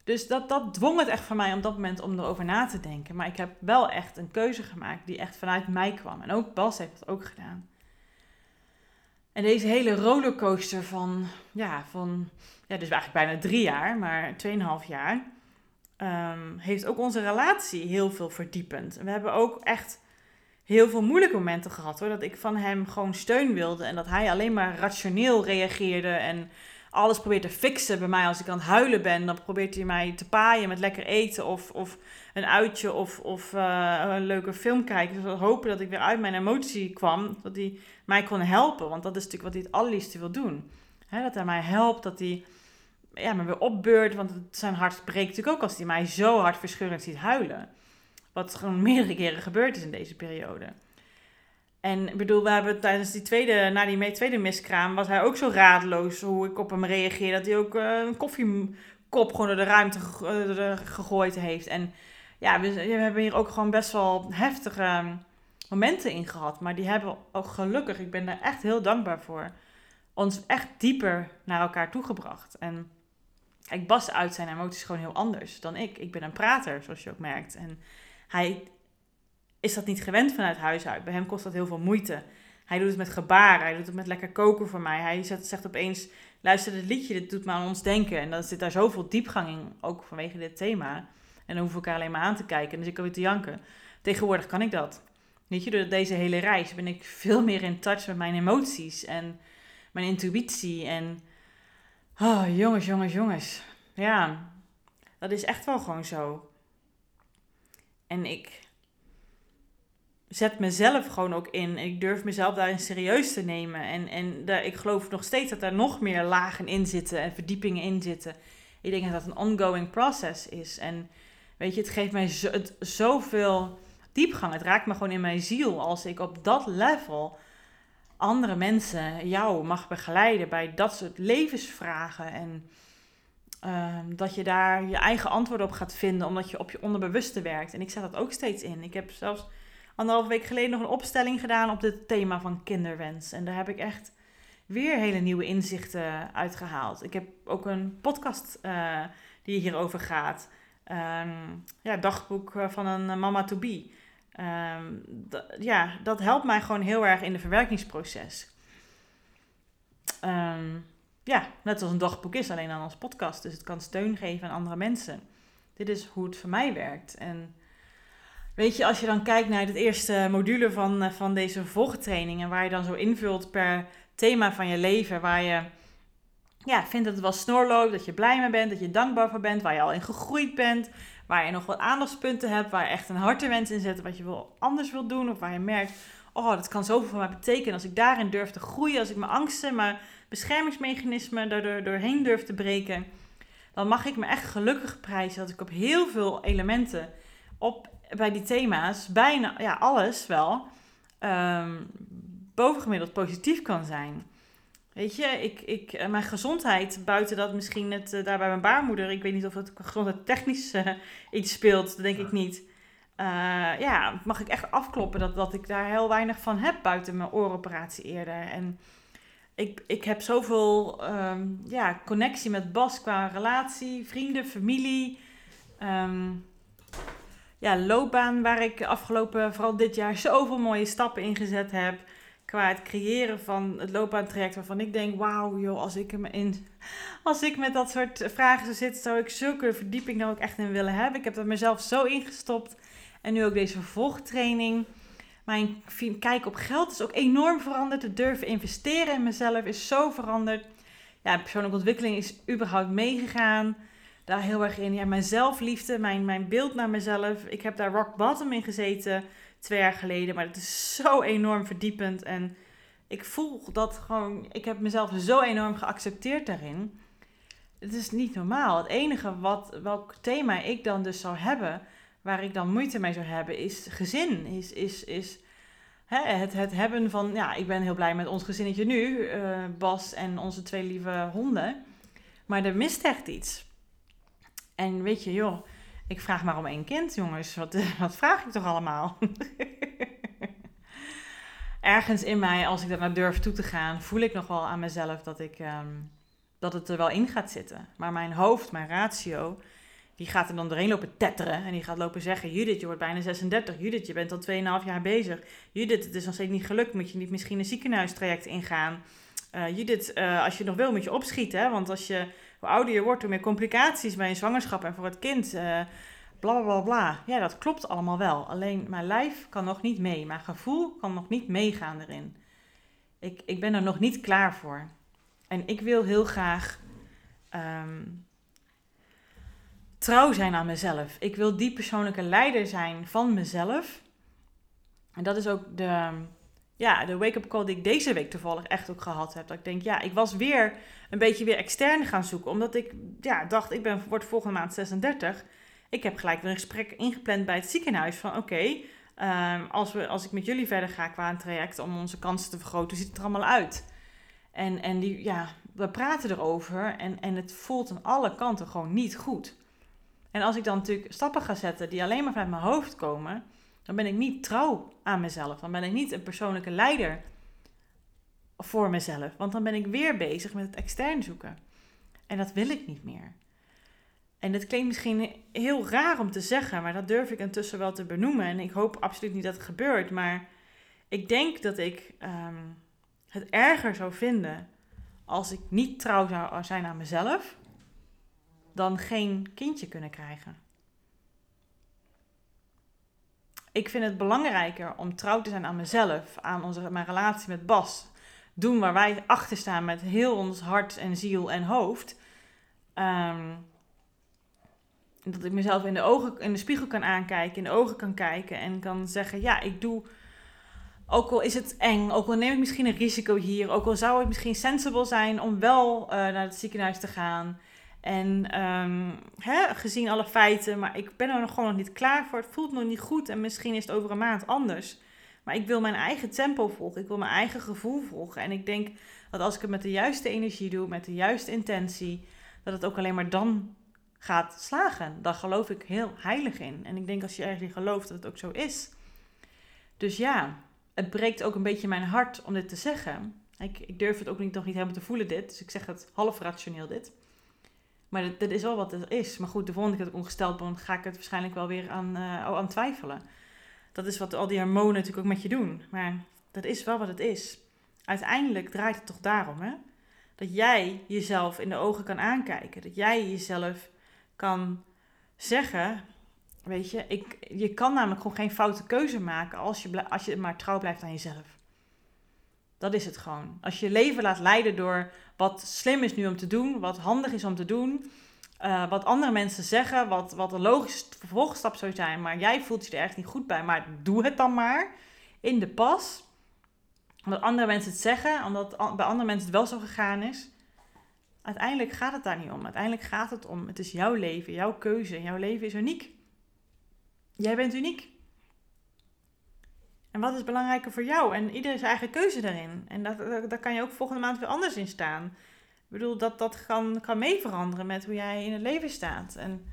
Dus dat, dat dwong het echt van mij op dat moment om erover na te denken. Maar ik heb wel echt een keuze gemaakt die echt vanuit mij kwam. En ook Bas heeft dat ook gedaan. En deze hele rollercoaster van, ja, van, ja, dus eigenlijk bijna drie jaar, maar tweeënhalf jaar, um, heeft ook onze relatie heel veel verdiepend. We hebben ook echt heel veel moeilijke momenten gehad hoor. Dat ik van hem gewoon steun wilde en dat hij alleen maar rationeel reageerde en alles probeert te fixen bij mij als ik aan het huilen ben. Dan probeert hij mij te paaien met lekker eten of, of een uitje of, of uh, een leuke film kijken. Dus hopen dat ik weer uit mijn emotie kwam. Dat hij mij kon helpen. Want dat is natuurlijk wat hij het allerliefste wil doen. dat hij mij helpt, dat hij ja, me weer opbeurt. Want zijn hart breekt natuurlijk ook als hij mij zo hard verscheurend ziet huilen. Wat gewoon meerdere keren gebeurd is in deze periode. En ik bedoel, we hebben tijdens die tweede, na die tweede miskraam, was hij ook zo radeloos hoe ik op hem reageerde. Dat hij ook uh, een koffiekop gewoon door de ruimte gegooid heeft. En ja, we, hebben hier ook gewoon best wel heftige momenten in gehad. Maar die hebben ook gelukkig, ik ben daar echt heel dankbaar voor, ons echt dieper naar elkaar toegebracht. En kijk, Bas uit zijn emoties gewoon heel anders dan ik. Ik ben een prater, zoals je ook merkt. En hij is dat niet gewend vanuit huis uit. Bij hem kost dat heel veel moeite. Hij doet het met gebaren, hij doet het met lekker koken voor mij. Hij zegt, zegt opeens, luister dit liedje, dit doet me aan ons denken. En dan zit daar zoveel diepgang in, ook vanwege dit thema. En dan hoef ik elkaar alleen maar aan te kijken en dus ik kan weer te janken. Tegenwoordig kan ik dat. Weet je, door deze hele reis ben ik veel meer in touch met mijn emoties en mijn intuïtie. En, oh jongens, jongens, jongens. Ja, dat is echt wel gewoon zo. En ik zet mezelf gewoon ook in. Ik durf mezelf daarin serieus te nemen. En, en daar, ik geloof nog steeds dat er nog meer lagen in zitten en verdiepingen in zitten. Ik denk dat dat een ongoing process is. En weet je, het geeft mij zo, zoveel diepgang. Het raakt me gewoon in mijn ziel als ik op dat level andere mensen, jou, mag begeleiden bij dat soort levensvragen. En ehm, dat je daar je eigen antwoord op gaat vinden, omdat je op je onderbewuste werkt. En ik zet dat ook steeds in. Ik heb zelfs anderhalve week geleden nog een opstelling gedaan op het thema van kinderwens. En daar heb ik echt weer hele nieuwe inzichten uitgehaald. Ik heb ook een podcast uh, die hierover gaat. Um, ja, dagboek eh, van een mama to be. Ehm, ja, dat helpt mij gewoon heel erg in de verwerkingsproces. Ehm, ja, net als een dagboek is, alleen dan als podcast. Dus het kan steun geven aan andere mensen. Dit is hoe het voor mij werkt. En Weet je, als je dan kijkt naar het eerste module van, eh, van deze volgtraining en waar je dan zo invult per thema van je leven, waar je ja, vindt dat het wel snor loopt, dat je blij mee bent, dat je dankbaar voor bent, waar je al in gegroeid bent, waar je nog wat aandachtspunten hebt, waar je echt een hartewens in zet, wat je wil, anders wil doen, of waar je merkt, oh, dat kan zoveel voor mij betekenen als ik daarin durf te groeien, als ik mijn angsten, mijn beschermingsmechanismen daardoor doorheen durf te breken, dan mag ik me echt gelukkig prijzen dat ik op heel veel elementen op bij die thema's bijna ja, alles wel um, bovengemiddeld positief kan zijn. Weet je, ik, ik, eh, mijn gezondheid, buiten dat misschien het uh, daar bij mijn baarmoeder, ik weet niet of het gezondheid technisch uh, iets speelt, dat denk ik niet. Uh, ja, mag ik echt afkloppen dat, dat ik daar heel weinig van heb buiten mijn ooroperatie eerder. En ik, ik heb zoveel um, ja, connectie met Bas qua relatie, vrienden, familie. Um, ja, loopbaan waar ik afgelopen, vooral dit jaar, zoveel mooie stappen in gezet heb. Qua het creëren van het loopbaantraject waarvan ik denk, wauw joh, als ik, in, als ik met dat soort vragen zitten, zou ik zulke verdieping daar ook echt in willen hebben. Ik heb er mezelf zo ingestopt. En nu ook deze vervolgtraining. Mijn kijk op geld is ook enorm veranderd. Het durven investeren in mezelf is zo veranderd. Ja, persoonlijke ontwikkeling is überhaupt meegegaan daar heel erg in. Ja, mijn zelfliefde, mijn, mijn beeld naar mezelf. Ik heb daar rock bottom in gezeten twee jaar geleden. Maar het is zo enorm verdiepend. En ik voel dat gewoon. Ik heb mezelf zo enorm geaccepteerd daarin. Het is niet normaal. Het enige wat, welk thema ik dan dus zou hebben, waar ik dan moeite mee zou hebben, is gezin. Is, is, is hè, het, het hebben van. Ja, ik ben heel blij met ons gezinnetje nu, uh, Bas en onze twee lieve honden. Maar er mist echt iets. En weet je, joh, ik vraag maar om één kind, jongens. Wat, wat vraag ik toch allemaal? ergens in mij, als ik daar naar durf toe te gaan, voel ik nog wel aan mezelf dat, ik, ehm, dat het er wel in gaat zitten. Maar mijn hoofd, mijn ratio, die gaat er dan doorheen lopen tetteren. En die gaat lopen zeggen: Judith, je wordt bijna 36. Judith, je bent al 2,5 jaar bezig. Judith, het is nog steeds niet gelukt. Moet je niet misschien een ziekenhuistraject ingaan? Uh, Judith, uh, als je nog wil, moet je opschieten. Hè? Want als je, hoe ouder je wordt, hoe meer complicaties bij een zwangerschap en voor het kind. Uh, bla bla bla. Ja, dat klopt allemaal wel. Alleen mijn lijf kan nog niet mee. Mijn gevoel kan nog niet meegaan erin. Ik, ik ben er nog niet klaar voor. En ik wil heel graag um, trouw zijn aan mezelf. Ik wil die persoonlijke leider zijn van mezelf. En dat is ook de, ja, de wake-up call die ik deze week toevallig echt ook gehad heb. Dat ik denk, ja, ik was weer een beetje weer extern gaan zoeken. Omdat ik ja, dacht, ik ben, word volgende maand 36. Ik heb gelijk weer een gesprek ingepland bij het ziekenhuis. Van oké, ehm, als we als ik met jullie verder ga qua een traject om onze kansen te vergroten, ziet het er allemaal uit? En, en die, ja, we praten erover en, en het voelt aan alle kanten gewoon niet goed. En als ik dan natuurlijk stappen ga zetten die alleen maar vanuit mijn hoofd komen, dan ben ik niet trouw aan mezelf. Dan ben ik niet een persoonlijke leider voor mezelf. Want dan ben ik weer bezig met het extern zoeken. En dat wil ik niet meer. En dat klinkt misschien heel raar om te zeggen, maar dat durf ik intussen wel te benoemen. En ik hoop absoluut niet dat het gebeurt. Maar ik denk dat ik ehm, het erger zou vinden als ik niet trouw zou zijn aan mezelf dan geen kindje kunnen krijgen. Ik vind het belangrijker om trouw te zijn aan mezelf, aan onze, mijn relatie met Bas. Doen waar wij achter staan met heel ons hart en ziel en hoofd. Um, dat ik mezelf in de, ogen, in de spiegel kan aankijken, in de ogen kan kijken en kan zeggen: Ja, ik doe. Ook al is het eng, ook al neem ik misschien een risico hier, ook al zou het misschien sensible zijn om wel uh, naar het ziekenhuis te gaan. En um, hè, gezien alle feiten, maar ik ben er nog gewoon nog niet klaar voor. Het voelt nog niet goed en misschien is het over een maand anders. Maar ik wil mijn eigen tempo volgen. Ik wil mijn eigen gevoel volgen. En ik denk dat als ik het met de juiste energie doe, met de juiste intentie, dat het ook alleen maar dan gaat slagen. Daar geloof ik heel heilig in. En ik denk als je ergens in gelooft dat het ook zo is. Dus ja, het breekt ook een beetje mijn hart om dit te zeggen. Ik, ik durf het ook niet, nog niet helemaal te voelen dit. Dus ik zeg het half rationeel dit. Maar dat, is wel wat het is. Maar goed, de volgende keer dat ik ongesteld ben, ga ik het waarschijnlijk wel weer aan, uh, aan twijfelen. Dat is wat al die hormonen natuurlijk ook met je doen. Maar dat is wel wat het is. Uiteindelijk draait het toch daarom, hè? Dat jij jezelf in de ogen kan aankijken. Dat jij jezelf kan zeggen, weet je, ik, je kan namelijk gewoon geen foute keuze maken als je, als je maar trouw blijft aan jezelf. Dat is het gewoon. Als je leven laat leiden door wat slim is nu om te doen, wat handig is om te doen, uh, wat andere mensen zeggen, wat, wat een logische vervolgstap zou zijn, maar jij voelt je er echt niet goed bij, maar doe het dan maar in de pas. Omdat andere mensen het zeggen, omdat bij andere mensen het wel zo gegaan is. Uiteindelijk gaat het daar niet om. Uiteindelijk gaat het om, het is jouw leven, jouw keuze. Jouw leven is uniek. Jij bent uniek. En wat is belangrijker voor jou? En iedereen zijn eigen keuze daarin. En dat, daar kan je ook volgende maand weer anders in staan. Ik bedoel, dat, dat kan, kan mee veranderen met hoe jij in het leven staat. En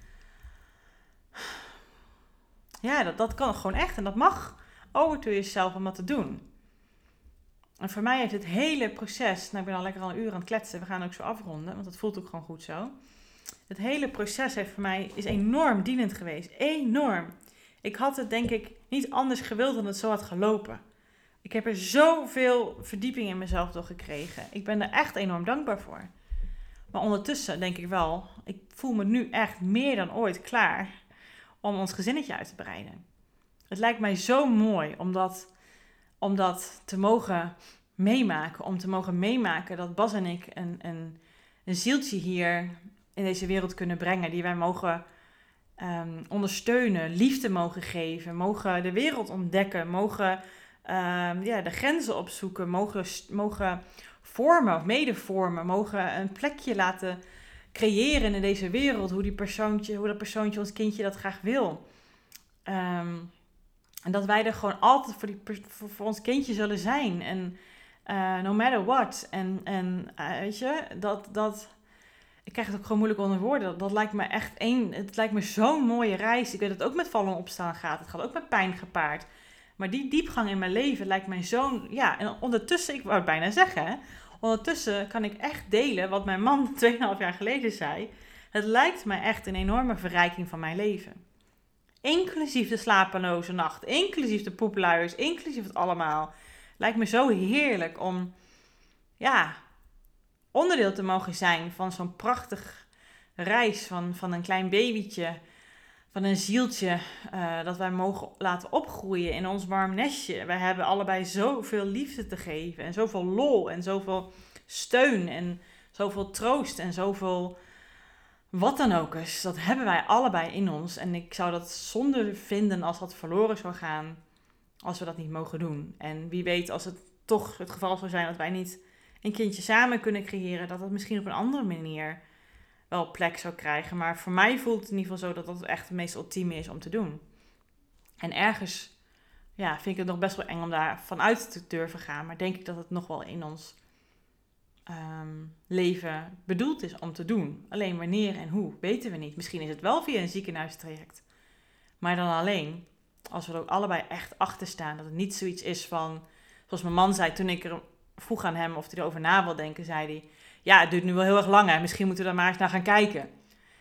ja, dat, dat kan gewoon echt. En dat mag over jezelf om dat te doen. En voor mij heeft het hele proces, nou ik ben al lekker al een uur aan het kletsen, we gaan ook zo afronden, want dat voelt ook gewoon goed zo. Het hele proces heeft voor mij, is enorm dienend geweest. Enorm. Ik had het denk ik niet anders gewild dan het zo had gelopen. Ik heb er zoveel verdieping in mezelf door gekregen. Ik ben er echt enorm dankbaar voor. Maar ondertussen denk ik wel, ik voel me nu echt meer dan ooit klaar om ons gezinnetje uit te breiden. Het lijkt mij zo mooi om dat, om dat te mogen meemaken. Om te mogen meemaken dat Bas en ik een, een, een zieltje hier in deze wereld kunnen brengen. Die wij mogen um, ondersteunen, liefde mogen geven, mogen de wereld ontdekken, mogen um, ja, de grenzen opzoeken, mogen, mogen vormen of medevormen, mogen een plekje laten creëren in deze wereld, hoe, die persoontje, hoe dat persoontje, ons kindje dat graag wil. Um, en dat wij er gewoon altijd voor, die, voor, ons kindje zullen zijn. En uh, no matter what. En, en uh, weet je, dat, dat, ik krijg het ook gewoon moeilijk onder woorden. Dat, lijkt me echt één, het lijkt me zo'n mooie reis. Ik weet dat het ook met vallen en opstaan gaat. Het gaat ook met pijn gepaard. Maar die diepgang in mijn leven lijkt mij zo'n. Ja, en ondertussen, ik wou het bijna zeggen, ondertussen kan ik echt delen wat mijn man 2,5 jaar geleden zei. Het lijkt mij echt een enorme verrijking van mijn leven. Inclusief de slapeloze nacht, inclusief de poepluiers, inclusief het allemaal. Lijkt me zo heerlijk om, ja, onderdeel te mogen zijn van zo'n prachtig reis van, van een klein babytje, van een zieltje, uh, dat wij mogen laten opgroeien in ons warm nestje. Wij hebben allebei zoveel liefde te geven en zoveel lol en zoveel steun en zoveel troost en zoveel wat dan ook is. Dat hebben wij allebei in ons en ik zou dat zonde vinden als dat verloren zou gaan, als we dat niet mogen doen. En wie weet als het toch het geval zou zijn dat wij niet een kindje samen kunnen creëren, dat dat misschien op een andere manier wel plek zou krijgen. Maar voor mij voelt het in ieder geval zo dat dat echt het meest ultieme is om te doen. En ergens ja, vind ik het nog best wel eng om daar vanuit te durven gaan. Maar denk ik dat het nog wel in ons ehm, leven bedoeld is om te doen. Alleen wanneer en hoe, weten we niet. Misschien is het wel via een ziekenhuistraject. Maar dan alleen als we er ook allebei echt achter staan. Dat het niet zoiets is van, zoals mijn man zei toen ik er vroeg aan hem of hij erover na wil denken, zei hij ja, het duurt nu wel heel erg lang. Hè. Misschien moeten we daar maar eens naar gaan kijken.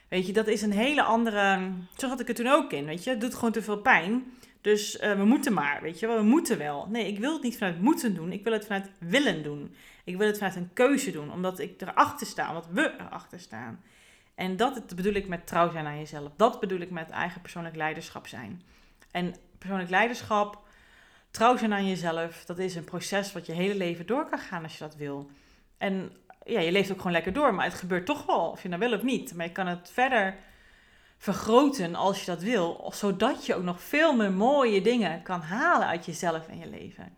Weet je, dat is een hele andere. Zo had ik het toen ook in. Weet je, het doet gewoon te veel pijn. Dus uh, we moeten maar, weet je we moeten wel. Nee, ik wil het niet vanuit moeten doen. Ik wil het vanuit willen doen. Ik wil het vanuit een keuze doen. Omdat ik erachter sta. Omdat we erachter staan. En dat bedoel ik met trouw zijn aan jezelf. Dat bedoel ik met eigen persoonlijk leiderschap zijn. En persoonlijk leiderschap, trouw zijn aan jezelf, dat is een proces wat je hele leven door kan gaan als je dat wil. En ja, je leeft ook gewoon lekker door, maar het gebeurt toch wel, of je nou wil of niet. Maar je kan het verder vergroten als je dat wil, zodat je ook nog veel meer mooie dingen kan halen uit jezelf en je leven.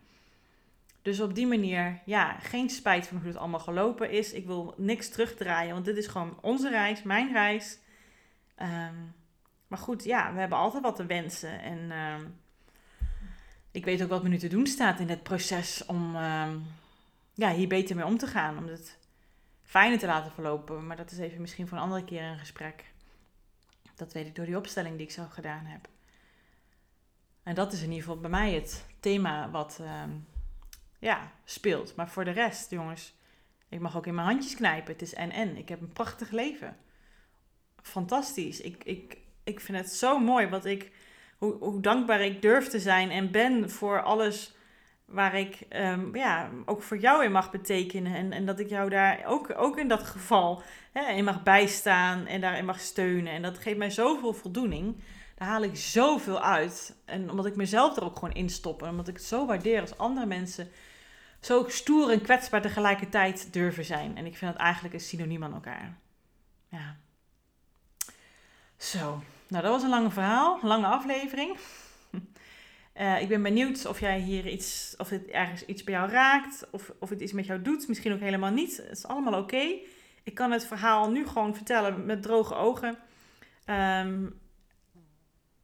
Dus op die manier, ja, geen spijt van hoe het allemaal gelopen is. Ik wil niks terugdraaien, want dit is gewoon onze reis, mijn reis. Ehm, maar goed, ja, we hebben altijd wat te wensen. En ehm, ik weet ook wat me nu te doen staat in het proces om ehm, ja, hier beter mee om te gaan. Om het fijner te laten verlopen. Maar dat is even misschien voor een andere keer een gesprek. Dat weet ik door die opstelling die ik zo gedaan heb. En dat is in ieder geval bij mij het thema wat ehm, ja, speelt. Maar voor de rest, jongens, ik mag ook in mijn handjes knijpen. Het is en-en. Ik heb een prachtig leven. Fantastisch. Ik, ik, ik vind het zo mooi wat ik, hoe, dankbaar ik durf te zijn en ben voor alles waar ik um, ja, ook voor jou in mag betekenen. En, en dat ik jou daar ook, ook in dat geval hè, in mag bijstaan en daarin mag steunen. En dat geeft mij zoveel voldoening. Daar haal ik zoveel uit. En omdat ik mezelf er ook gewoon in stop. En omdat ik het zo waardeer als andere mensen zo stoer en kwetsbaar tegelijkertijd durven zijn. En ik vind dat eigenlijk een synoniem aan elkaar. Ja. Zo. Nou, dat was een lange verhaal, lange aflevering. Uh, ik ben benieuwd of jij hier iets, of het ergens iets bij jou raakt, of, of het iets met jou doet. Misschien ook helemaal niet. Het is allemaal oké. Ik kan het verhaal nu gewoon vertellen met droge ogen. Um,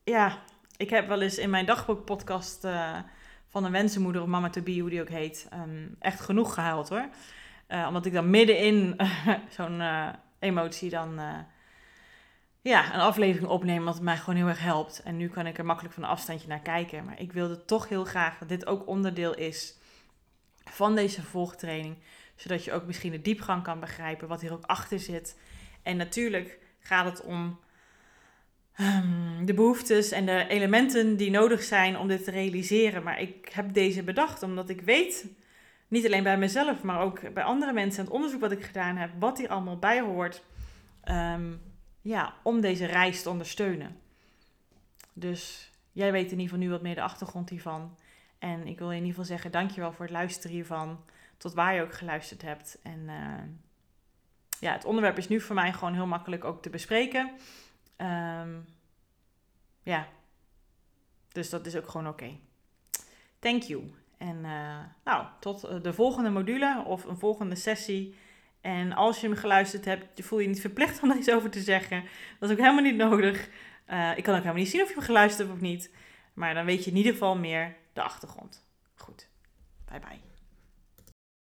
ja, ik heb wel eens in mijn dagboekpodcast uh, van een wensenmoeder of Mama to Be, hoe die ook heet, um, echt genoeg gehuild hoor. Uh, omdat ik dan middenin zo'n emotie dan ja, een aflevering opnemen, wat mij gewoon heel erg helpt. En nu kan ik er makkelijk van afstandje naar kijken. Maar ik wilde toch heel graag dat dit ook onderdeel is van deze vervolgtraining. Zodat je ook misschien de diepgang kan begrijpen, wat hier ook achter zit. En natuurlijk gaat het om um, de behoeftes en de elementen die nodig zijn om dit te realiseren. Maar ik heb deze bedacht omdat ik weet, niet alleen bij mezelf, maar ook bij andere mensen, het onderzoek wat ik gedaan heb, wat hier allemaal bij hoort. Um, ja, om deze reis te ondersteunen. Dus jij weet in ieder geval nu wat meer de achtergrond hiervan. En ik wil in ieder geval zeggen, dankjewel voor het luisteren hiervan. Tot waar je ook geluisterd hebt. En uh, ja, het onderwerp is nu voor mij gewoon heel makkelijk ook te bespreken. Um, ja, dus dat is ook gewoon oké. Thank you. En uh, nou, tot de volgende module of een volgende sessie. En als je hem geluisterd hebt, voel je niet verplicht om er iets over te zeggen. Dat is ook helemaal niet nodig. Uh, ik kan ook helemaal niet zien of je hem geluisterd hebt of niet. Maar dan weet je in ieder geval meer de achtergrond. Goed. Bye bye.